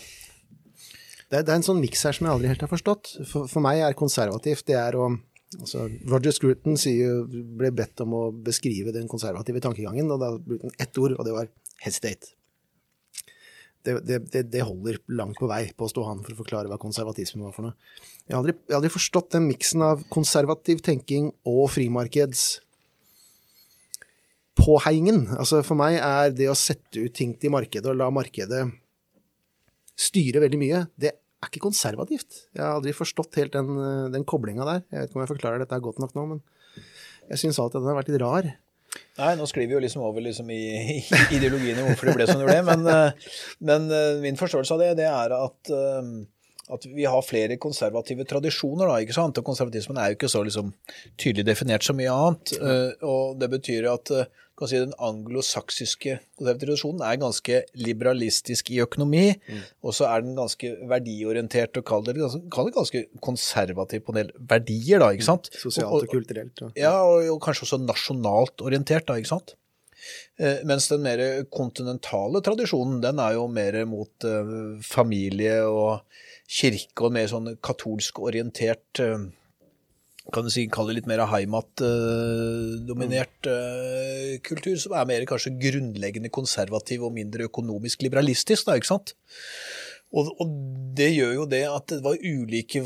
Det, det, er en sånn miks her som jeg aldri helt har forstått. For, for meg er konservativt det er å altså Roger Scruton ble bedt om å beskrive den konservative tankegangen, og da brukte han ett ord, og det var 'hesitate' det, det, det, holder langt på vei, påsto han, for å forklare hva konservatisme var for noe. Jeg har aldri, jeg har aldri forstått den miksen av konservativ tenking og frimarkeds påheiingen. Altså for meg er det å sette ut ting til markedet og la markedet styre veldig mye, det er ikke konservativt. Jeg har aldri forstått helt den, den koblinga der. Jeg vet ikke om jeg forklarer dette godt nok nå, men jeg syns alltid den har vært litt rar. Nei, nå skriver vi jo liksom over liksom i, i ideologien hvorfor det ble som det ble. Men, eh, men, eh, min forståelse av det, det er at um, at vi har flere konservative tradisjoner. da, ikke sant? Og Konservatismen er jo ikke så liksom, tydelig definert som mye annet. Og Det betyr at uh, si, den anglosaksiske tradisjonen er ganske liberalistisk i økonomi. Mm. Og så er den ganske verdiorientert og kall det, kall det ganske konservativ på en del verdier. da, ikke sant? Sosialt og, og kulturelt. Ja, ja og, og, kanskje også nasjonalt orientert. da, ikke sant? Eh, mens den mer kontinentale tradisjonen, den er jo mer mot familie og kirke og mer sånn katolsk orientert eh, kan du si, kalle det litt mer heimat-dominert uh, kultur, som er mer kanskje grunnleggende konservativ og mindre økonomisk liberalistisk. da, ikke sant? Og, og, det gjør jo det at det var ulike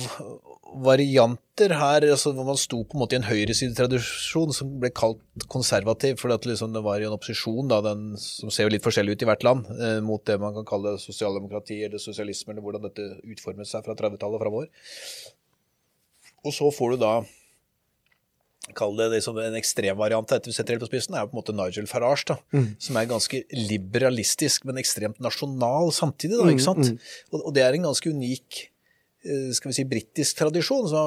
varianter her, altså hvor man sto på en måte i en høyresidetradisjon som ble kalt konservativ, for liksom det var i en opposisjon da, den, som ser jo litt forskjellig ut i hvert land, eh, mot det man kan kalle sosialdemokrati eller sosialisme, eller hvordan dette utformet seg fra 30-tallet og framover. Og så får du da Kall det liksom en ekstremvariant dette vi setter helt på spissen, er jo på en måte Nigel Farage, da, mm. som er ganske liberalistisk, men ekstremt nasjonal samtidig. da, ikke mm, sant? Mm, mm. Og, og, det er en ganske unik Eh, skal vi si, britisk tradisjon, så,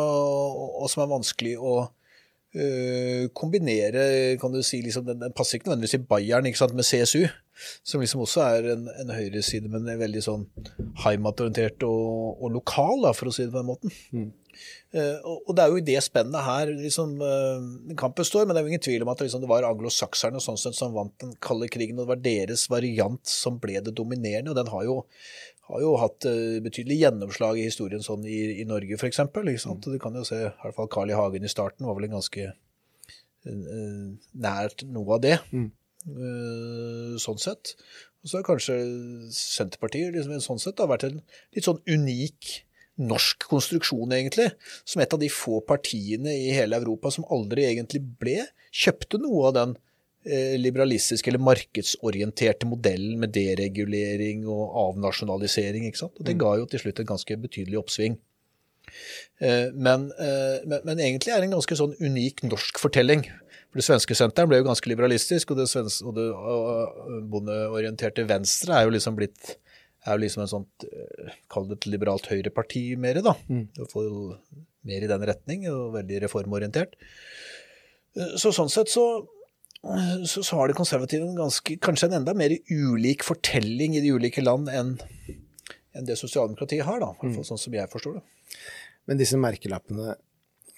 og som er vanskelig å uh, kombinere kan du si, liksom, den, den, passer ikke nødvendigvis i Bayern ikke sant, med CSU, som liksom også er en, en høyreside, men er veldig sånn heimatorientert og, og, lokal, da, for å si det på den måten. Uh, og, det er jo i det spennet her liksom, uh, kampen står, men det er jo ingen tvil om at liksom, det var anglosakserne sånn sett som vant den kalde krigen, og det var deres variant som ble det dominerende. og den har jo har jo hatt uh, betydelig gjennomslag i historien sånn i, i Norge, f.eks. Mm. Du kan jo se i hvert fall Carl I. Hagen i starten var vel en ganske uh, nært noe av det. Mm. Uh, sånn sett. Og så har kanskje Senterpartiet liksom, sånn sett da, vært en litt sånn unik norsk konstruksjon, egentlig. Som et av de få partiene i hele Europa som aldri egentlig ble Kjøpte noe av den Eh, liberalistiske eller markedsorienterte modellen med deregulering og avnasjonalisering. ikke sant? Og Det mm. ga jo til slutt et ganske betydelig oppsving. Eh, men, eh, men, men, egentlig er det en ganske sånn unik norsk fortelling. For Det svenske senteret ble jo ganske liberalistisk, og det, svenske, og det bondeorienterte Venstre er jo liksom blitt er jo liksom en sånt Kall det et liberalt høyreparti mer, da. Mm. Mer i den retning, og veldig reformorientert. Så sånn sett så så, så har de konservative en ganske, kanskje en enda mer ulik fortelling i de ulike land enn enn det sosialdemokratiet har, da, mm. sånn som jeg forstår det. Men disse merkelappene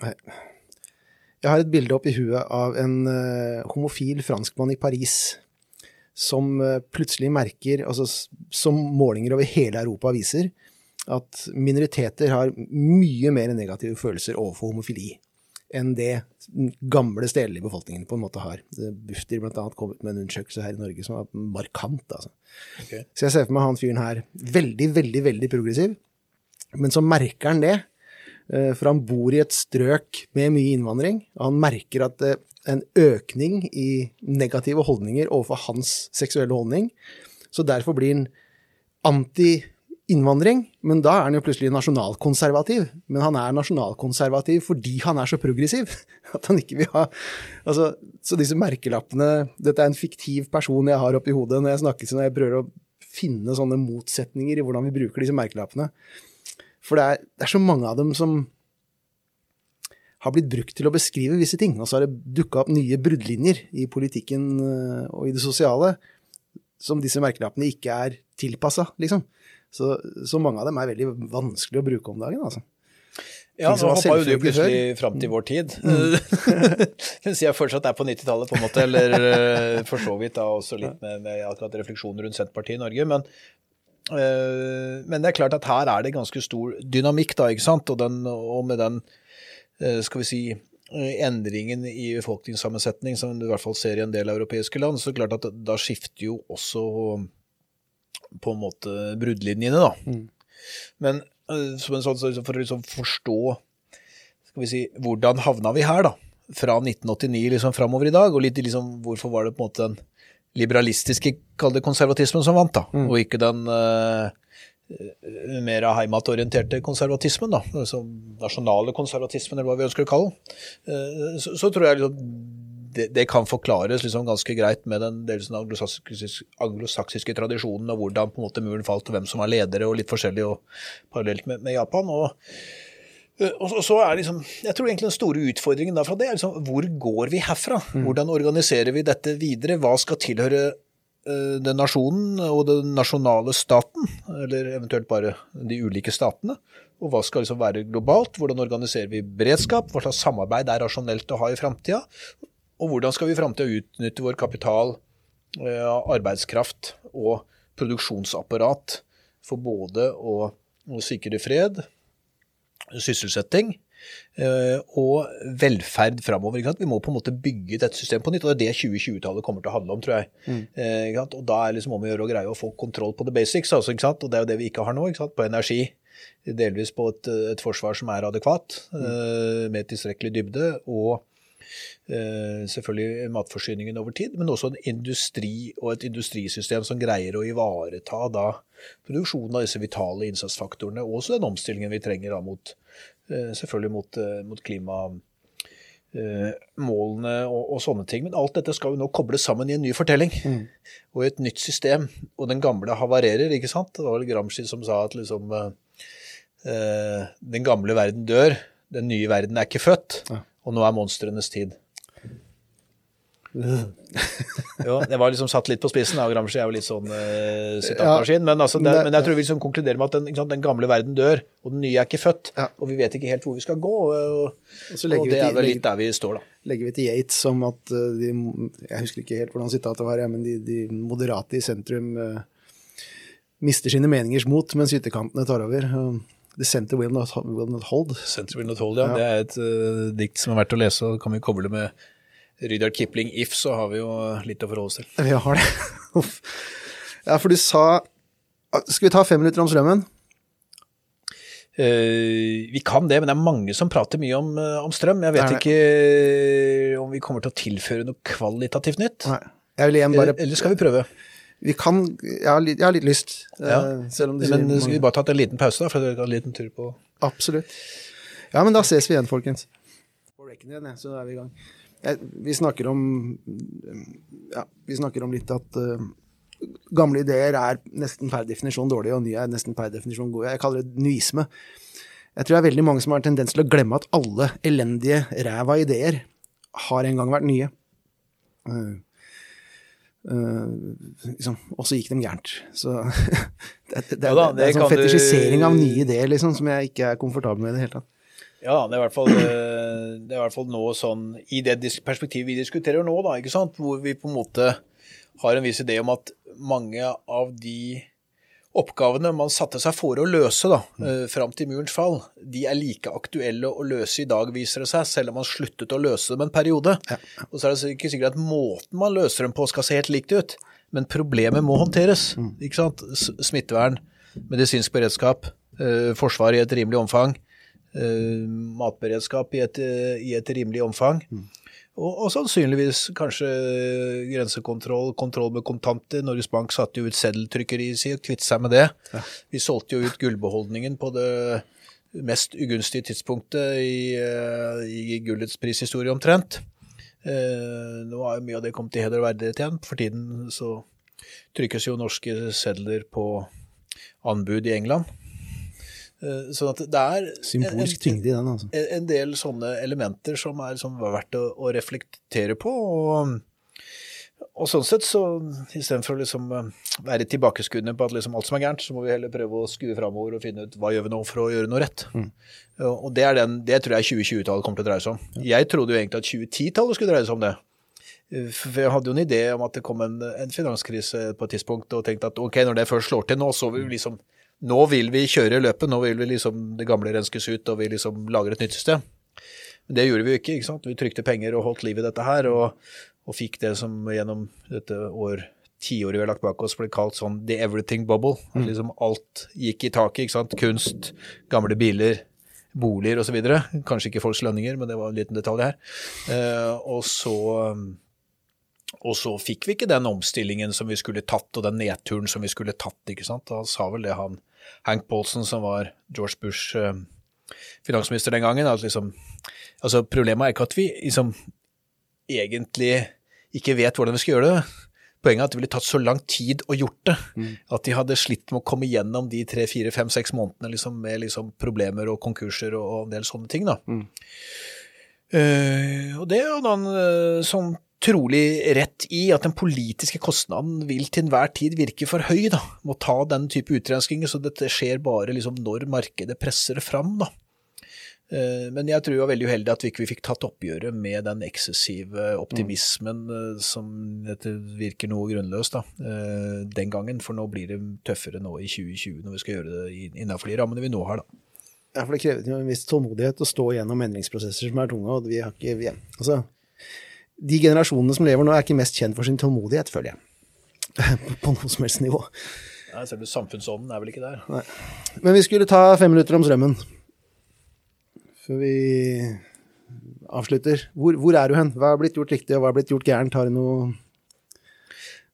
Jeg har et bilde opp i huet av en uh, homofil franskmann i Paris som uh, plutselig merker, altså som målinger over hele Europa viser, at minoriteter har mye mer negative følelser overfor homofili enn det gamle stedlige befolkningen på en måte har. Bufdir bl.a. kommet med en undersøkelse her i Norge som var markant. altså. Okay. Så jeg ser for meg han fyren her veldig, veldig, veldig progressiv, men så merker han det. Eh, for han bor i et strøk med mye innvandring, og han merker at eh, en økning i negative holdninger overfor hans seksuelle holdning. Så derfor blir han anti innvandring, men da er han jo plutselig nasjonalkonservativ. Men han er nasjonalkonservativ fordi han er så progressiv <laughs> at han ikke vil ha altså, Så disse merkelappene Dette er en fiktiv person jeg har oppi hodet når jeg snakker når jeg prøver å finne sånne motsetninger i hvordan vi bruker disse merkelappene. For det er, det er så mange av dem som har blitt brukt til å beskrive visse ting. Og så har det dukka opp nye bruddlinjer i politikken øh, og i det sosiale som disse merkelappene ikke er tilpassa, liksom. Så, så, mange av dem er veldig vanskelig å bruke om dagen, altså. Ja, nå hoppa jo du plutselig fram til vår tid. Mm. <laughs> Mens jeg fortsatt er på 90-tallet, på en måte. Eller eh, for så vidt da også litt med, med akkurat refleksjoner rundt Senterpartiet i Norge. Men, øh, men, det er klart at her er det ganske stor dynamikk, da, ikke sant. Og, den, og med den, skal vi si, endringen i befolkningssammensetning som du i hvert fall ser i en del europeiske land, så klart at da skifter jo også på en måte bruddlinjene, da. Mm. Men sånn, for å liksom forstå skal vi si, hvordan havna vi her, da? Fra 1989 liksom framover i dag, og litt liksom hvorfor var det på en måte den liberalistiske, kall det konservatismen, som vant, da, mm. og ikke den uh, mer heimatorienterte konservatismen, da, altså nasjonale konservatismen, eller hva vi ønsker å kalle den, uh, så, så, tror jeg liksom det, det, kan forklares liksom ganske greit med den dels anglosaksiske, anglosaksiske tradisjonen og hvordan på en måte muren falt, og hvem som var ledere, og litt forskjellig og parallelt med, med Japan. og og så er liksom, Jeg tror egentlig den store utfordringen derfra det er liksom, hvor går vi herfra? Mm. Hvordan organiserer vi dette videre? Hva skal tilhøre den nasjonen og den nasjonale staten? Eller eventuelt bare de ulike statene? Og hva skal liksom være globalt? Hvordan organiserer vi beredskap? Hva slags samarbeid er rasjonelt å ha i framtida? Og hvordan skal vi i framtida utnytte vår kapital, uh, arbeidskraft og produksjonsapparat for både å, å sikre fred, sysselsetting eh, og velferd framover. Vi må på en måte bygge dette systemet på nytt, og det er det 2020-tallet kommer til å handle om, tror jeg. Mm. Eh, og Da er det liksom om å gjøre å greie å få kontroll på the basics, altså, og det er jo det vi ikke har nå. På energi, delvis på et, et, forsvar som er adekvat, mm. med tilstrekkelig dybde. og selvfølgelig matforsyningen over tid, men også en industri og et industrisystem som greier å ivareta da produksjonen av disse vitale innsatsfaktorene, og også den omstillingen vi trenger da mot, eh, selvfølgelig mot, eh, mot klimamålene og, og, sånne ting. Men alt dette skal jo nå kobles sammen i en ny fortelling mm. og i et nytt system. Og den gamle havarerer, ikke sant. Det var vel Gramsci som sa at liksom Den gamle verden dør, den nye verden er ikke født, ja. og nå er monstrenes tid <laughs> jo, det var liksom satt litt på spissen. Da. Gramsci er jo litt sånn uh, sitatmaskin. Ja, men, altså, det, men, jeg tror vi liksom konkluderer med at den, sant, den, gamle verden dør, og den nye er ikke født. Ja. Og vi vet ikke helt hvor vi skal gå. Og, og, og det er vel litt der vi står, da. Legger vi til Yates som at uh, de Jeg husker ikke helt hvordan sitatet var, men de, de, moderate i sentrum uh, mister sine meningers mot mens ytterkantene tar over. The Center Will Not, will not Hold. Center Will Not Hold, ja. ja. Det er et dikt som er verdt å lese, og kan vi koble med Rydar Kipling If, så har vi jo litt å forholde oss til. Vi har det. <laughs> ja, for du sa Skal vi ta fem minutter om strømmen? Uh, vi kan det, men det er mange som prater mye om, uh, om strøm. Jeg vet ikke uh, om vi kommer til å tilføre noe kvalitativt nytt. Nei. Bare... Eller, eller, skal vi prøve? Vi kan Jeg har jeg har litt lyst. Ja. men skal vi bare tatt en liten pause, da? For dere en liten tur på Absolutt. Ja, men da ses vi igjen, folkens. På rekken igjen, så er vi i gang vi snakker om ja, vi snakker om litt at uh, gamle ideer er nesten per definisjon dårlige, og nye er nesten per definisjon gode. Jeg kaller det nyisme. Jeg tror det er veldig mange som har tendens til å glemme at alle elendige ræva ideer har en gang vært nye. Uh, uh, liksom, og så gikk de gærent. Så det, det, det, det, er en sånn fetisjisering av nye ideer liksom, som jeg ikke er komfortabel med i det hele tatt. Ja, det er, i hvert fall, eh, det er i hvert fall nå sånn I det perspektivet vi diskuterer nå, da, ikke sant, hvor vi på en måte har en viss idé om at mange av de oppgavene man satte seg for å løse da, mm. Eh, fram til murens fall, de er like aktuelle å løse i dag, viser det seg, selv om man sluttet å løse dem en periode. Og så er det ikke sikkert at måten man løser dem på skal se helt likt ut, men problemet må håndteres. Mm. ikke sant? Smittevern, medisinsk beredskap, eh, forsvar i et rimelig omfang, matberedskap i et, i et rimelig omfang. Mm. Og, og, sannsynligvis kanskje grensekontroll, kontroll med kontanter. Norges Bank satte jo ut seddeltrykkeri si og kvittet seg med det. Ja. Vi solgte jo ut gullbeholdningen på det mest ugunstige tidspunktet i, eh, i gullets prishistorie omtrent. Eh, nå har jo mye av det kommet til heder og verdighet igjen. For tiden så trykkes jo norske sedler på anbud i England. Eh, sånn at det er Symbolsk tyngde i den, altså. En, del sånne elementer som er som verdt å, å, reflektere på. Og, og sånn sett, så istedenfor å liksom eh, være tilbakeskuende på at liksom alt som er gærent, så må vi heller prøve å skue framover og finne ut hva gjør vi nå for å gjøre noe rett. Mm. Og det, er den, det tror jeg 2020-tallet kommer til å dreie seg om. Ja. Jeg trodde jo egentlig at 2010-tallet skulle dreie seg om det. For jeg hadde jo en idé om at det kom en, en finanskrise på et tidspunkt, og tenkte at ok, når det først slår til nå, så vil vi liksom nå vil vi kjøre løpet, nå vil vi liksom det gamle renskes ut, og vi liksom lager et nytt system. Men det gjorde vi jo ikke. ikke sant? Vi trykte penger og holdt liv i dette her, og, og fikk det som gjennom dette år tiåret vi har lagt bak oss, ble kalt sånn the everything bubble. Mm. Liksom alt gikk i taket. ikke sant? Kunst, gamle biler, boliger osv. Kanskje ikke folks lønninger, men det var en liten detalj her. Uh, og så og så fikk vi ikke den omstillingen som vi skulle tatt, og den nedturen som vi skulle tatt. ikke sant? Da sa vel det han Hank Paulson, som var George Bush eh, finansminister den gangen, at liksom Altså, problemet er ikke at vi liksom egentlig ikke vet hvordan vi skal gjøre det. Poenget er at det ville tatt så lang tid å gjort det, at de hadde slitt med å komme gjennom de tre, fire, fem, seks månedene liksom, med liksom, problemer og konkurser og, og en del sånne ting. da. Eh, og det hadde han uh, sånn trolig rett i, at den politiske kostnaden vil til enhver tid virke for høy. da, Må ta den type utrenskinger, så dette skjer bare liksom når markedet presser det fram. da. Eh, Men jeg tror det var veldig uheldig at vi ikke fikk tatt oppgjøret med den eksessive optimismen mm. som virker noe grunnløst da, eh, den gangen. For nå blir det tøffere nå i 2020 når vi skal gjøre det innenfor de rammene vi nå har. da. Ja, for det krever en viss tålmodighet å stå gjennom endringsprosesser som er tunge, og vi har ikke vi, Altså, de generasjonene som lever nå, er ikke mest kjent for sin tålmodighet, føler jeg. <laughs> På noe som helst nivå. Nei, Selve samfunnsånden er vel ikke der. Nei. Men vi skulle ta fem minutter om strømmen. Før vi avslutter. Hvor, hvor er du hen? Hva har blitt gjort riktig, og hva har blitt gjort gærent? Har du noe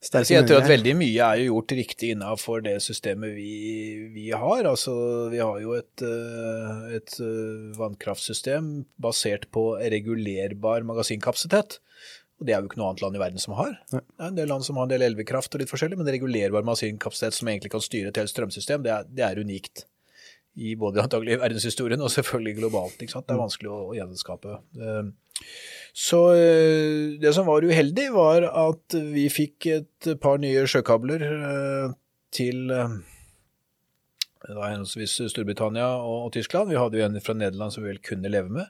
sterke jeg tror at veldig mye er jo gjort riktig innenfor det systemet vi, vi har. Altså, vi har jo et, eh, et eh, vannkraftsystem basert på regulerbar magasinkapasitet. Og det er jo ikke noe annet land i verden som har. Det er en del land som har en del elvekraft og litt forskjellig, men regulerbar magasinkapasitet som egentlig kan styre et helt strømsystem, det er, det er unikt. I både antagelig verdenshistorien og selvfølgelig globalt. Det er vanskelig å, å gjenskape. Eh, Så eh, det som var uheldig, var at vi fikk et par nye sjøkabler eh, til eh, det var henholdsvis Storbritannia og, Tyskland. Vi hadde jo en fra Nederland som vi vel kunne leve med.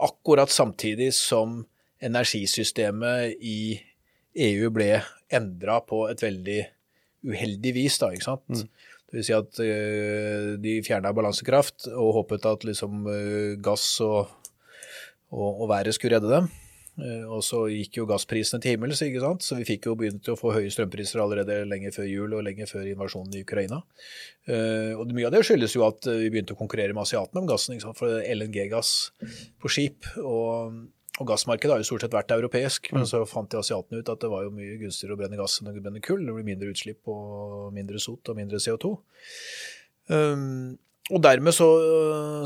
Akkurat samtidig som energisystemet i EU ble endra på et veldig uheldig vis, da, ikke sant. Det vil si at eh, de fjerna balansekraft og håpet at liksom eh, gass og, og, og været skulle redde dem. Eh, Og så gikk jo gassprisene til himmels, ikke sant? så vi fikk jo begynt å få høye strømpriser allerede lenge før jul og lenge før invasjonen i Ukraina. Eh, Og mye av det skyldes jo at eh, vi begynte å konkurrere med asiatene om gassen, for LNG-gass på skip. Og, og gassmarkedet har jo stort sett vært europeisk, men så fant de asiatene ut at det var jo mye gunstigere å brenne gass enn å brenne kull. Det blir mindre utslipp og mindre sot og mindre CO2. Um, og dermed så,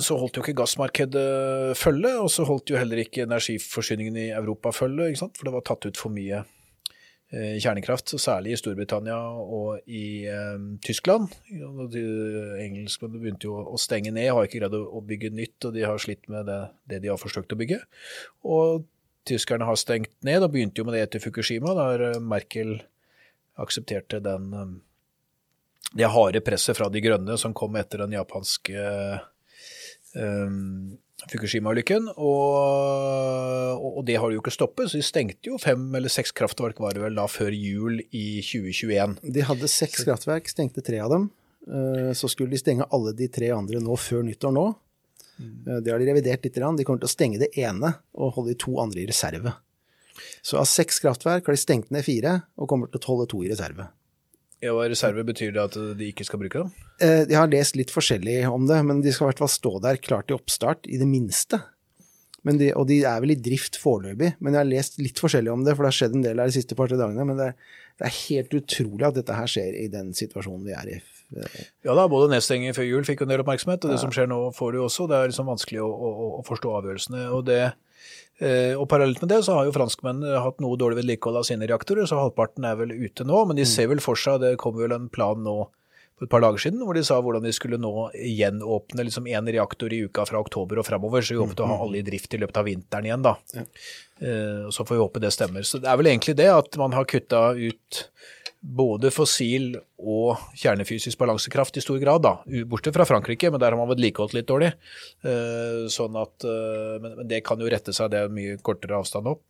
så holdt jo ikke gassmarkedet følge, og så holdt jo heller ikke energiforsyningen i Europa følge, for det var tatt ut for mye eh, kjernekraft, særlig i Storbritannia og i eh, Tyskland. Engelskmennene begynte jo å stenge ned, har ikke greid å bygge nytt, og de har slitt med det, det de har forsøkt å bygge. Og tyskerne har stengt ned, og begynte jo med det etter Fukushima, der eh, Merkel aksepterte den eh, det harde presset fra de grønne som kom etter den japanske um, Fukushima-ulykken. Og, og det har de jo ikke stoppet, så de stengte jo fem eller seks kraftverk var det vel da før jul i 2021. De hadde seks kraftverk, stengte tre av dem. Eh, Så skulle de stenge alle de tre andre nå før nyttår nå. Eh, Det har de revidert litt. De kommer til å stenge det ene og holde de to andre i reserve. Så av seks kraftverk har de stengt ned fire og kommer til å holde to i reserve. Ja, hva reserve betyr det at de ikke skal bruke dem? Eh, Jeg har lest litt forskjellig om det, men de skal i hvert fall stå der klart til oppstart, i det minste. Men de, og de er vel i drift foreløpig, men jeg har lest litt forskjellig om det, for det har skjedd en del her de siste par-tre dagene. Men det er, det er helt utrolig at dette her skjer i den situasjonen vi er i. Ja da, både nedstenging før jul fikk en del oppmerksomhet, og det som skjer nå får du også. Det er liksom vanskelig å, å, å forstå avgjørelsene. Og, det, og parallelt med det så har jo franskmennene hatt noe dårlig vedlikehold av sine reaktorer, så halvparten er vel ute nå. Men de ser vel for seg, det kom vel en plan nå for et par dager siden, hvor de sa hvordan de skulle nå gjenåpne liksom én reaktor i uka fra oktober og framover. Så vi håpet å ha alle i drift i løpet av vinteren igjen, da. Ja. og Så får vi håpe det stemmer. Så det er vel egentlig det at man har kutta ut både fossil og kjernefysisk balansekraft i stor grad, da. Bortsett fra Frankrike, men der har man vedlikeholdt litt dårlig. Eh, Sånn at, eh, men, det kan jo rette seg, det er mye kortere avstand opp.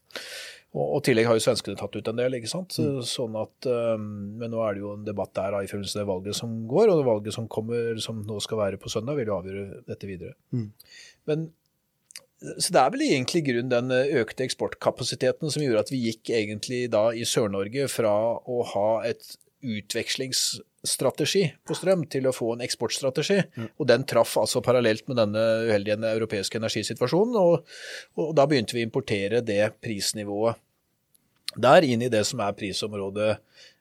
Og, i tillegg har jo svenskene tatt ut en del, ikke sant. Sånn at, eh, men nå er det jo en debatt der da, i forbindelse med det valget som går, og det valget som kommer, som nå skal være på søndag, vil jo avgjøre dette videre. Men så det er vel egentlig grunn den eh, økte eksportkapasiteten som gjorde at vi gikk egentlig da i Sør-Norge fra å ha et utvekslingsstrategi på strøm til å få en eksportstrategi. Og den traff altså parallelt med denne uheldige europeiske energisituasjonen. Og, og da begynte vi å importere det prisnivået der inn i det som er prisområdet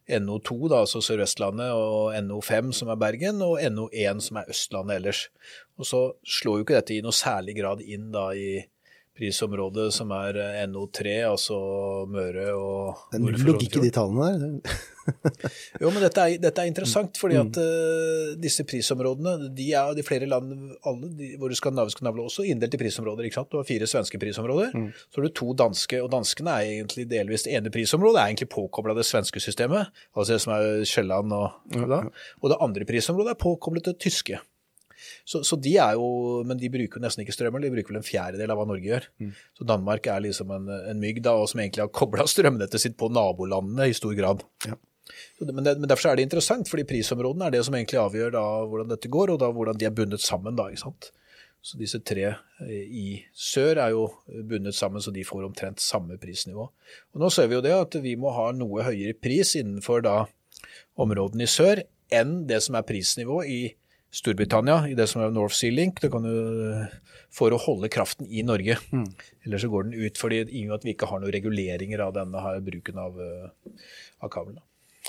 NO2, da, altså Sør-Vestlandet, og NO5 som er Bergen, og NO1 som er Østlandet ellers. Og så slår jo ikke dette i noe særlig grad inn da i prisområde som er eh, NO3, altså Møre og Det er null logikk i de tallene der. <laughs> Jo, men dette er, dette er interessant, fordi Mm. at eh, disse prisområdene de er de flere land, alle de, våre skandinaviske naboer, også inndelt i prisområder. ikke sant? Du har fire svenske prisområder, Mm. så har du to danske, og danskene er egentlig delvis det ene prisområdet, er egentlig påkobla det svenske systemet, altså det som er Sjælland og da. Og det andre prisområdet er påkoblet det tyske. Så, så de er jo, Men de bruker jo nesten ikke strøm, de bruker vel en fjerdedel av hva Norge gjør. Så Danmark er liksom en, en mygg da, og som egentlig har kobla <laughs> strømnettet sitt på nabolandene i stor grad. Ja. Så det, men, det, men derfor er det interessant, fordi prisområdene er det som egentlig avgjør da hvordan dette går, og da hvordan de er bundet sammen. da, ikke sant? Så disse tre eh, i sør er jo bundet sammen, så de får omtrent samme prisnivå. Og Nå ser vi jo det at vi må ha noe høyere pris innenfor da områdene i sør enn det som er prisnivå i Storbritannia, i det som er North Sea Link, det kan du, for å holde kraften i Norge. Ellers så går den ut, fordi i at vi ikke har noen reguleringer av denne her bruken av, eh, av kabelen.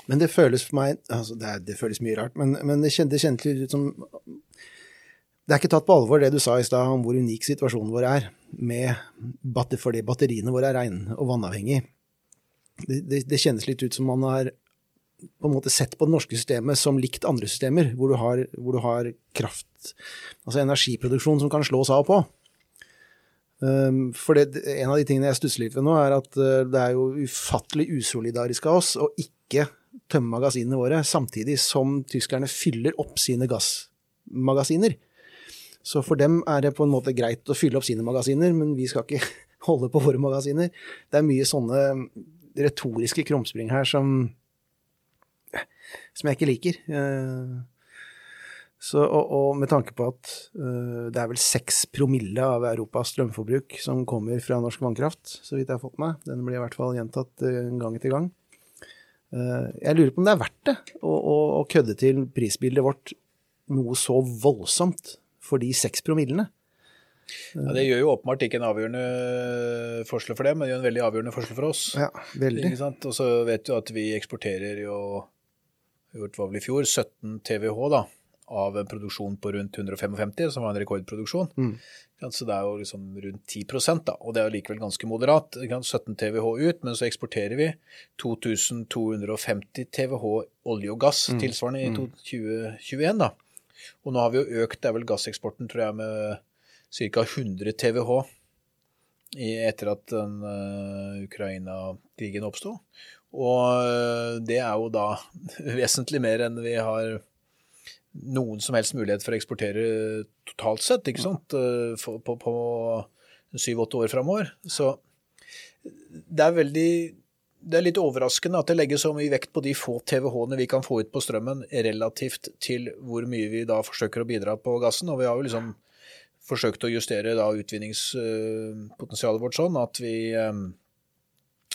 Men det føles for meg altså det, er, det føles mye rart, men, men det kjentes kjente litt ut som Det er ikke tatt på alvor det du sa i stad om hvor unik situasjonen vår er, med fordi batteriene våre er regn- og vannavhengig. Det, det, det kjennes litt ut som man har på en måte sett på det norske systemet som likt andre systemer, hvor du har, hvor du har kraft, altså energiproduksjon som kan slås av og på. Um, for det, en av de tingene jeg stusser litt ved nå, er at uh, det er jo ufattelig usolidarisk av oss å ikke tømme magasinene våre, samtidig som tyskerne fyller opp sine gassmagasiner. Så for dem er det på en måte greit å fylle opp sine magasiner, men vi skal ikke <laughs> holde på våre magasiner. Det er mye sånne retoriske krumspring her som, som jeg ikke liker. Uh, så, og, og, med tanke på at uh, det er vel seks promille av Europas strømforbruk som kommer fra norsk vannkraft, så vidt jeg har fått med. Den blir i hvert fall gjentatt uh, gang etter gang. Uh, jeg lurer på om det er verdt det å, å, å kødde til prisbildet vårt noe så voldsomt for de seks promillene. Ja, Det gjør jo åpenbart ikke en avgjørende forskjell for dem, men det gjør en veldig avgjørende forskjell for oss. Ja, veldig. Og så vet du at vi eksporterer jo, gjort var vel i fjor, 17 TWh da, av en produksjon på rundt 155, som var en rekordproduksjon. Mm. Så det er jo liksom rundt 10 da, og det er jo likevel ganske moderat. 17 TWh ut, men så eksporterer vi 2250 TWh olje og gass, tilsvarende i 2021. da. Og nå har vi jo økt, det er vel gasseksporten, tror jeg, med ca. 100 TWh etter at den uh, Ukraina-krigen oppsto. Og uh, det er jo da <laughs> vesentlig mer enn vi har noen som helst mulighet for å eksportere totalt sett, ikke sant, på, på, på syv-åtte år framover. Så det er veldig det er litt overraskende at det legges så mye vekt på de få TWh-ene vi kan få ut på strømmen, relativt til hvor mye vi da forsøker å bidra på gassen. Og vi har jo liksom forsøkt å justere da utvinningspotensialet vårt sånn at vi um,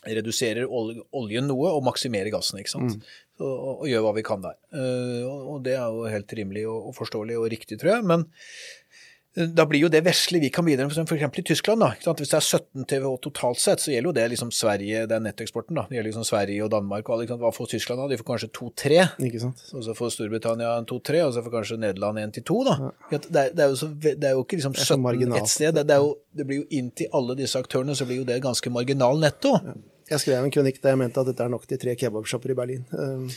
reduserer oljen noe og maksimerer gassen, ikke sant. Mm. Så, og, og, gjør hva vi kan der. Uh, og, det er jo helt rimelig og, og, forståelig og riktig, tror jeg. Men da blir jo det vesle vi kan bidra med, f.eks. i Tyskland. da, ikke sant? Hvis det er 17 TWh totalt sett, så gjelder jo det liksom Sverige, det er nettoeksporten. da, Det gjelder liksom Sverige og Danmark. og alle, ikke sant? Hva får Tyskland da? De får kanskje 2-3. Ikke sant? Og så får Storbritannia en 2-3, og så får kanskje Nederland 1-2. da. Ja. Det, er, det, er så, det, er, jo ikke liksom 17 ett sted. Det, det, jo, det, blir jo inn til alle disse aktørene, så blir jo det ganske marginal netto. Ja. Jeg skrev en kronikk der jeg mente at dette er nok til tre kebabshopper i Berlin. Um,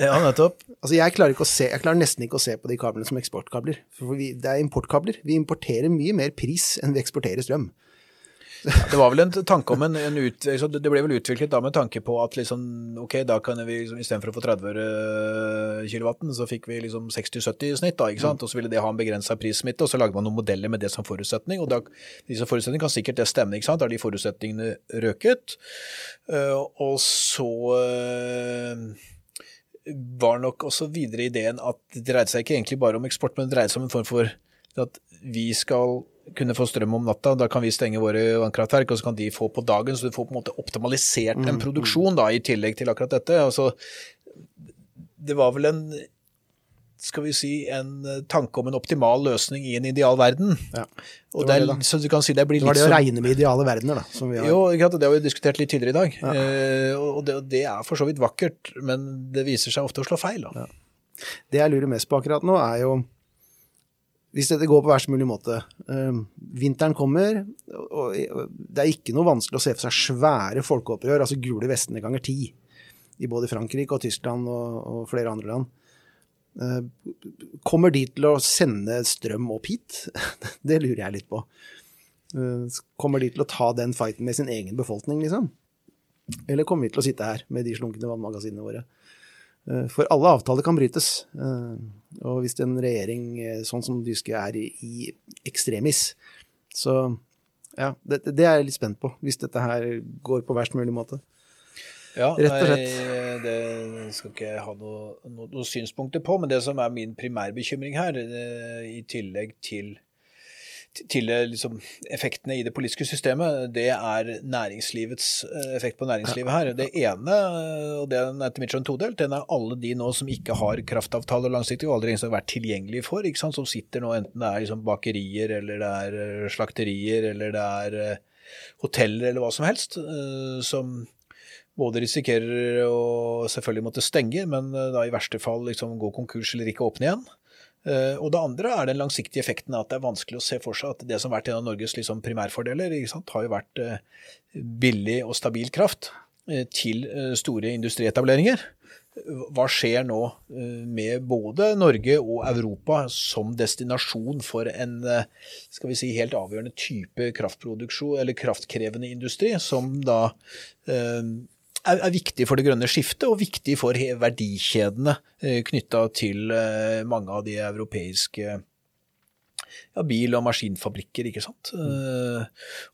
ja, nettopp. Altså, jeg klarer, ikke å se, jeg klarer nesten ikke å se på de kablene som eksportkabler. For vi, det er importkabler. Vi importerer mye mer pris enn vi eksporterer strøm. Ja, det var vel en tanke om en, en ut, Det ble vel utviklet da med tanke på at liksom, ok, da kan vi liksom, istedenfor å få 30 øre kilowatten, så fikk vi liksom 60-70 i snitt. da, ikke sant? Og så ville det ha en begrensa prissmitte, og så lagde man noen modeller med det som forutsetning. og da, Disse forutsetningene kan sikkert det stemme, ikke sant? Da har de forutsetningene røket. Uh, og så uh, var nok også videre ideen at det dreide seg ikke egentlig bare om eksport, men det dreide seg om en form for at vi skal kunne få strøm om natta. Da kan vi stenge våre vannkraftverk, og så kan de få på dagen. Så du får på en måte optimalisert en produksjon da, i tillegg til akkurat dette. Altså, det var vel en skal vi si, en tanke om en optimal løsning i en ideal verden. Ja, og det, det, så du kan si det blir litt Det var det å regne med ideale verdener, da. Som vi har. Jo, det har vi diskutert litt tidligere i dag. Ja. Eh, og det, det, er for så vidt vakkert, men det viser seg ofte å slå feil. Da. Ja. Det jeg lurer mest på akkurat nå, er jo hvis dette går på verst mulig måte eh, Vinteren kommer, og, det er ikke noe vanskelig å se for seg svære folkeopprør, altså gule vestene ganger ti, i både Frankrike og Tyskland og, og flere andre land. Eh, kommer de til å sende strøm opp hit? <laughs> det lurer jeg litt på. Eh, kommer de til å ta den fighten med sin egen befolkning, liksom? Eller kommer vi til å sitte her med de slunkne vannmagasinene våre? Eh, for alle avtaler kan brytes. Eh, og hvis en regjering eh, sånn som Dyske er i, i ekstremis, så ja, det, det, er jeg litt spent på. Hvis dette her går på verst mulig måte. Ja, Rett og slett. Nei, det skal ikke jeg ha noen noe, noe synspunkter på. Men det som er min primærbekymring her, det, i tillegg til til liksom, effektene i det politiske systemet, det er næringslivets eh, effekt på næringslivet her. Det ene, og det er etter mitt skjønn todelt, den er alle de nå som ikke har kraftavtale langsiktig og aldri har vært tilgjengelig for, som sitter nå enten det er liksom bakerier eller det er eh, slakterier eller det er eh, hoteller eller hva som helst, som både risikerer å selvfølgelig måtte stenge, men da i verste fall liksom gå konkurs eller ikke åpne igjen. Eh, og det andre er den langsiktige effekten av at det er vanskelig å se for seg at det som har vært en av Norges liksom primærfordeler, har jo vært eh, billig og stabil kraft eh, til store industrietableringer. Hva skjer nå med både Norge og Europa som destinasjon for en skal vi si, helt avgjørende type kraftproduksjon, eller kraftkrevende industri, som da er, viktig for det grønne skiftet, og viktig for verdikjedene eh, knytta til eh, mange av de europeiske ja, bil- og maskinfabrikker, ikke sant. Mm.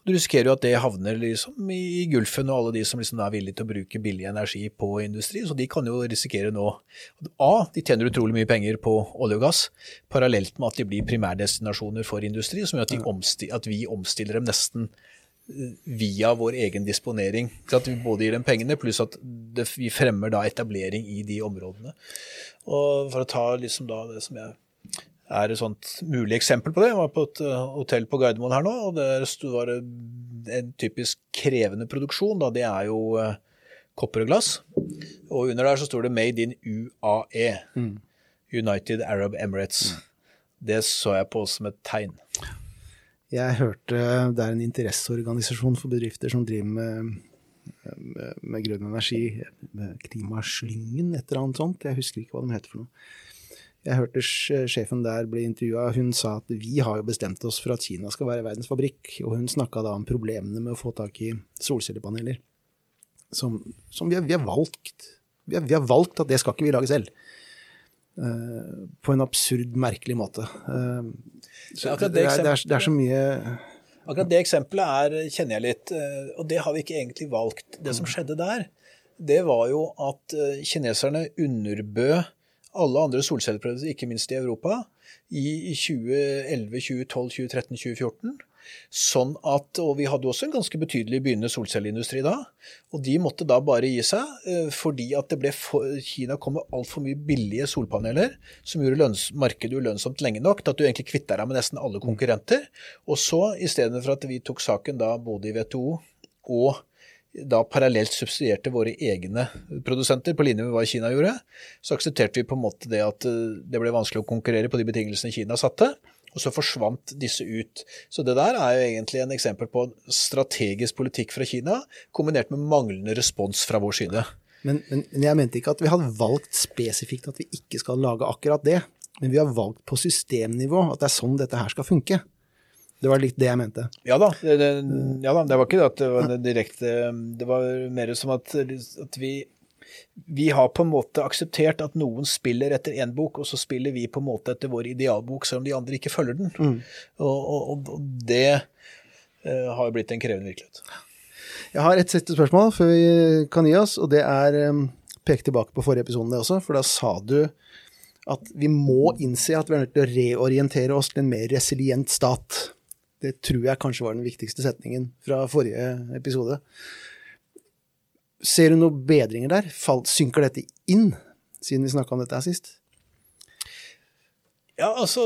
Du risikerer jo at det havner liksom i Gulfen og alle de som liksom er villige til å bruke billig energi på industri, så de kan jo risikere nå A, de tjener utrolig mye penger på olje og gass, parallelt med at de blir primærdestinasjoner for industri, som gjør at, at vi omstiller dem nesten via vår egen disponering. Så at vi både gir dem pengene, pluss at det, vi fremmer da etablering i de områdene. Og For å ta liksom da det som jeg er et sånt mulig eksempel på det. Jeg var på et uh, hotell på Gardermoen her nå, og der var det en typisk krevende produksjon. Da. Det er jo uh, kopper og glass. Og under der så står det 'Made in UAE'. Mm. United Arab Emirates. Mm. Det så jeg på som et tegn. Jeg hørte det er en interesseorganisasjon for bedrifter som driver med, med, med grønn energi, Klimaslyngen, et eller annet sånt. Jeg husker ikke hva de heter for noe. Jeg hørte sjefen der bli intervjua. Hun sa at vi har jo bestemt oss for at Kina skal være verdens fabrikk. Og hun snakka da om problemene med å få tak i solcellepaneler. Som, som vi, har, vi, har, valgt. Vi har, vi har valgt at det skal ikke vi lage selv. Uh, på en absurd, merkelig måte. Uh, det, det, er, det, er, det, er, så mye Akkurat det eksempelet er, kjenner jeg litt, eh, og det har vi ikke egentlig valgt. Det som skjedde der, det var jo at eh, kineserne underbød alle andre solcelleprøver, ikke minst i Europa, i 2011, 2012, 2013, 2014. Sånn at, og Vi hadde også en ganske betydelig begynnende solcelleindustri da. og De måtte da bare gi seg, eh, fordi at det ble for, Kina kom med altfor mye billige solpaneler som gjorde lønns, markedet ulønnsomt lenge nok til at du egentlig kvitta deg med nesten alle konkurrenter. Og så, istedenfor at vi tok saken da både i WTO og da parallelt subsidierte våre egne produsenter på linje med hva Kina gjorde, så aksepterte vi på en måte det at eh, det ble vanskelig å konkurrere på de betingelsene Kina satte og så forsvant disse ut. Så det der er jo egentlig en eksempel på strategisk politikk fra Kina, kombinert med manglende respons fra vår side. Men, men, jeg mente ikke at vi hadde valgt spesifikt at vi ikke skal lage akkurat det. Men vi har valgt på systemnivå at det er sånn dette her skal funke. Det var litt det jeg mente. Ja da. Det, det, ja da, det var ikke det at det var direkte Det var mer som at, at vi vi har på en måte akseptert at noen spiller etter én bok, og så spiller vi på en måte etter vår idealbok, selv om de andre ikke følger den. Mm. Og, og, og, det uh, har blitt en krevende virkelighet. Jeg har et siste spørsmål før vi kan gi oss, og det er um, pek tilbake på forrige episode det også, for da sa du at vi må innse at vi er nødt til å reorientere oss til en mer resilient stat. Det tror jeg kanskje var den viktigste setningen fra forrige episode. Ser du noen bedringer der? synker dette inn, siden vi snakka om dette her sist? Ja, altså,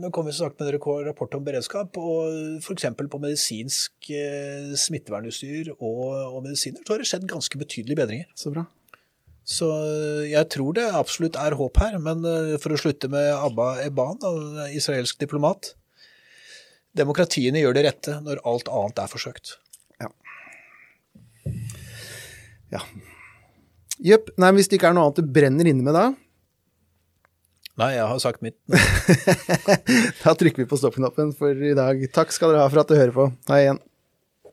Nå kommer vi snart med en rapport om beredskap. og F.eks. på medisinsk eh, smittevernutstyr og, og, medisiner så har det skjedd ganske betydelige bedringer. Så bra. Så jeg tror det absolutt er håp her, men eh, for å slutte med Abba Eban, israelsk diplomat Demokratiene gjør det rette når alt annet er forsøkt. Ja. Jepp. Nei, hvis det ikke er noe annet du brenner inne med da, Nei, jeg har sagt mitt. <laughs> da trykker vi på stoppknappen for i dag. Takk skal dere ha for at du hører på. Hei igjen.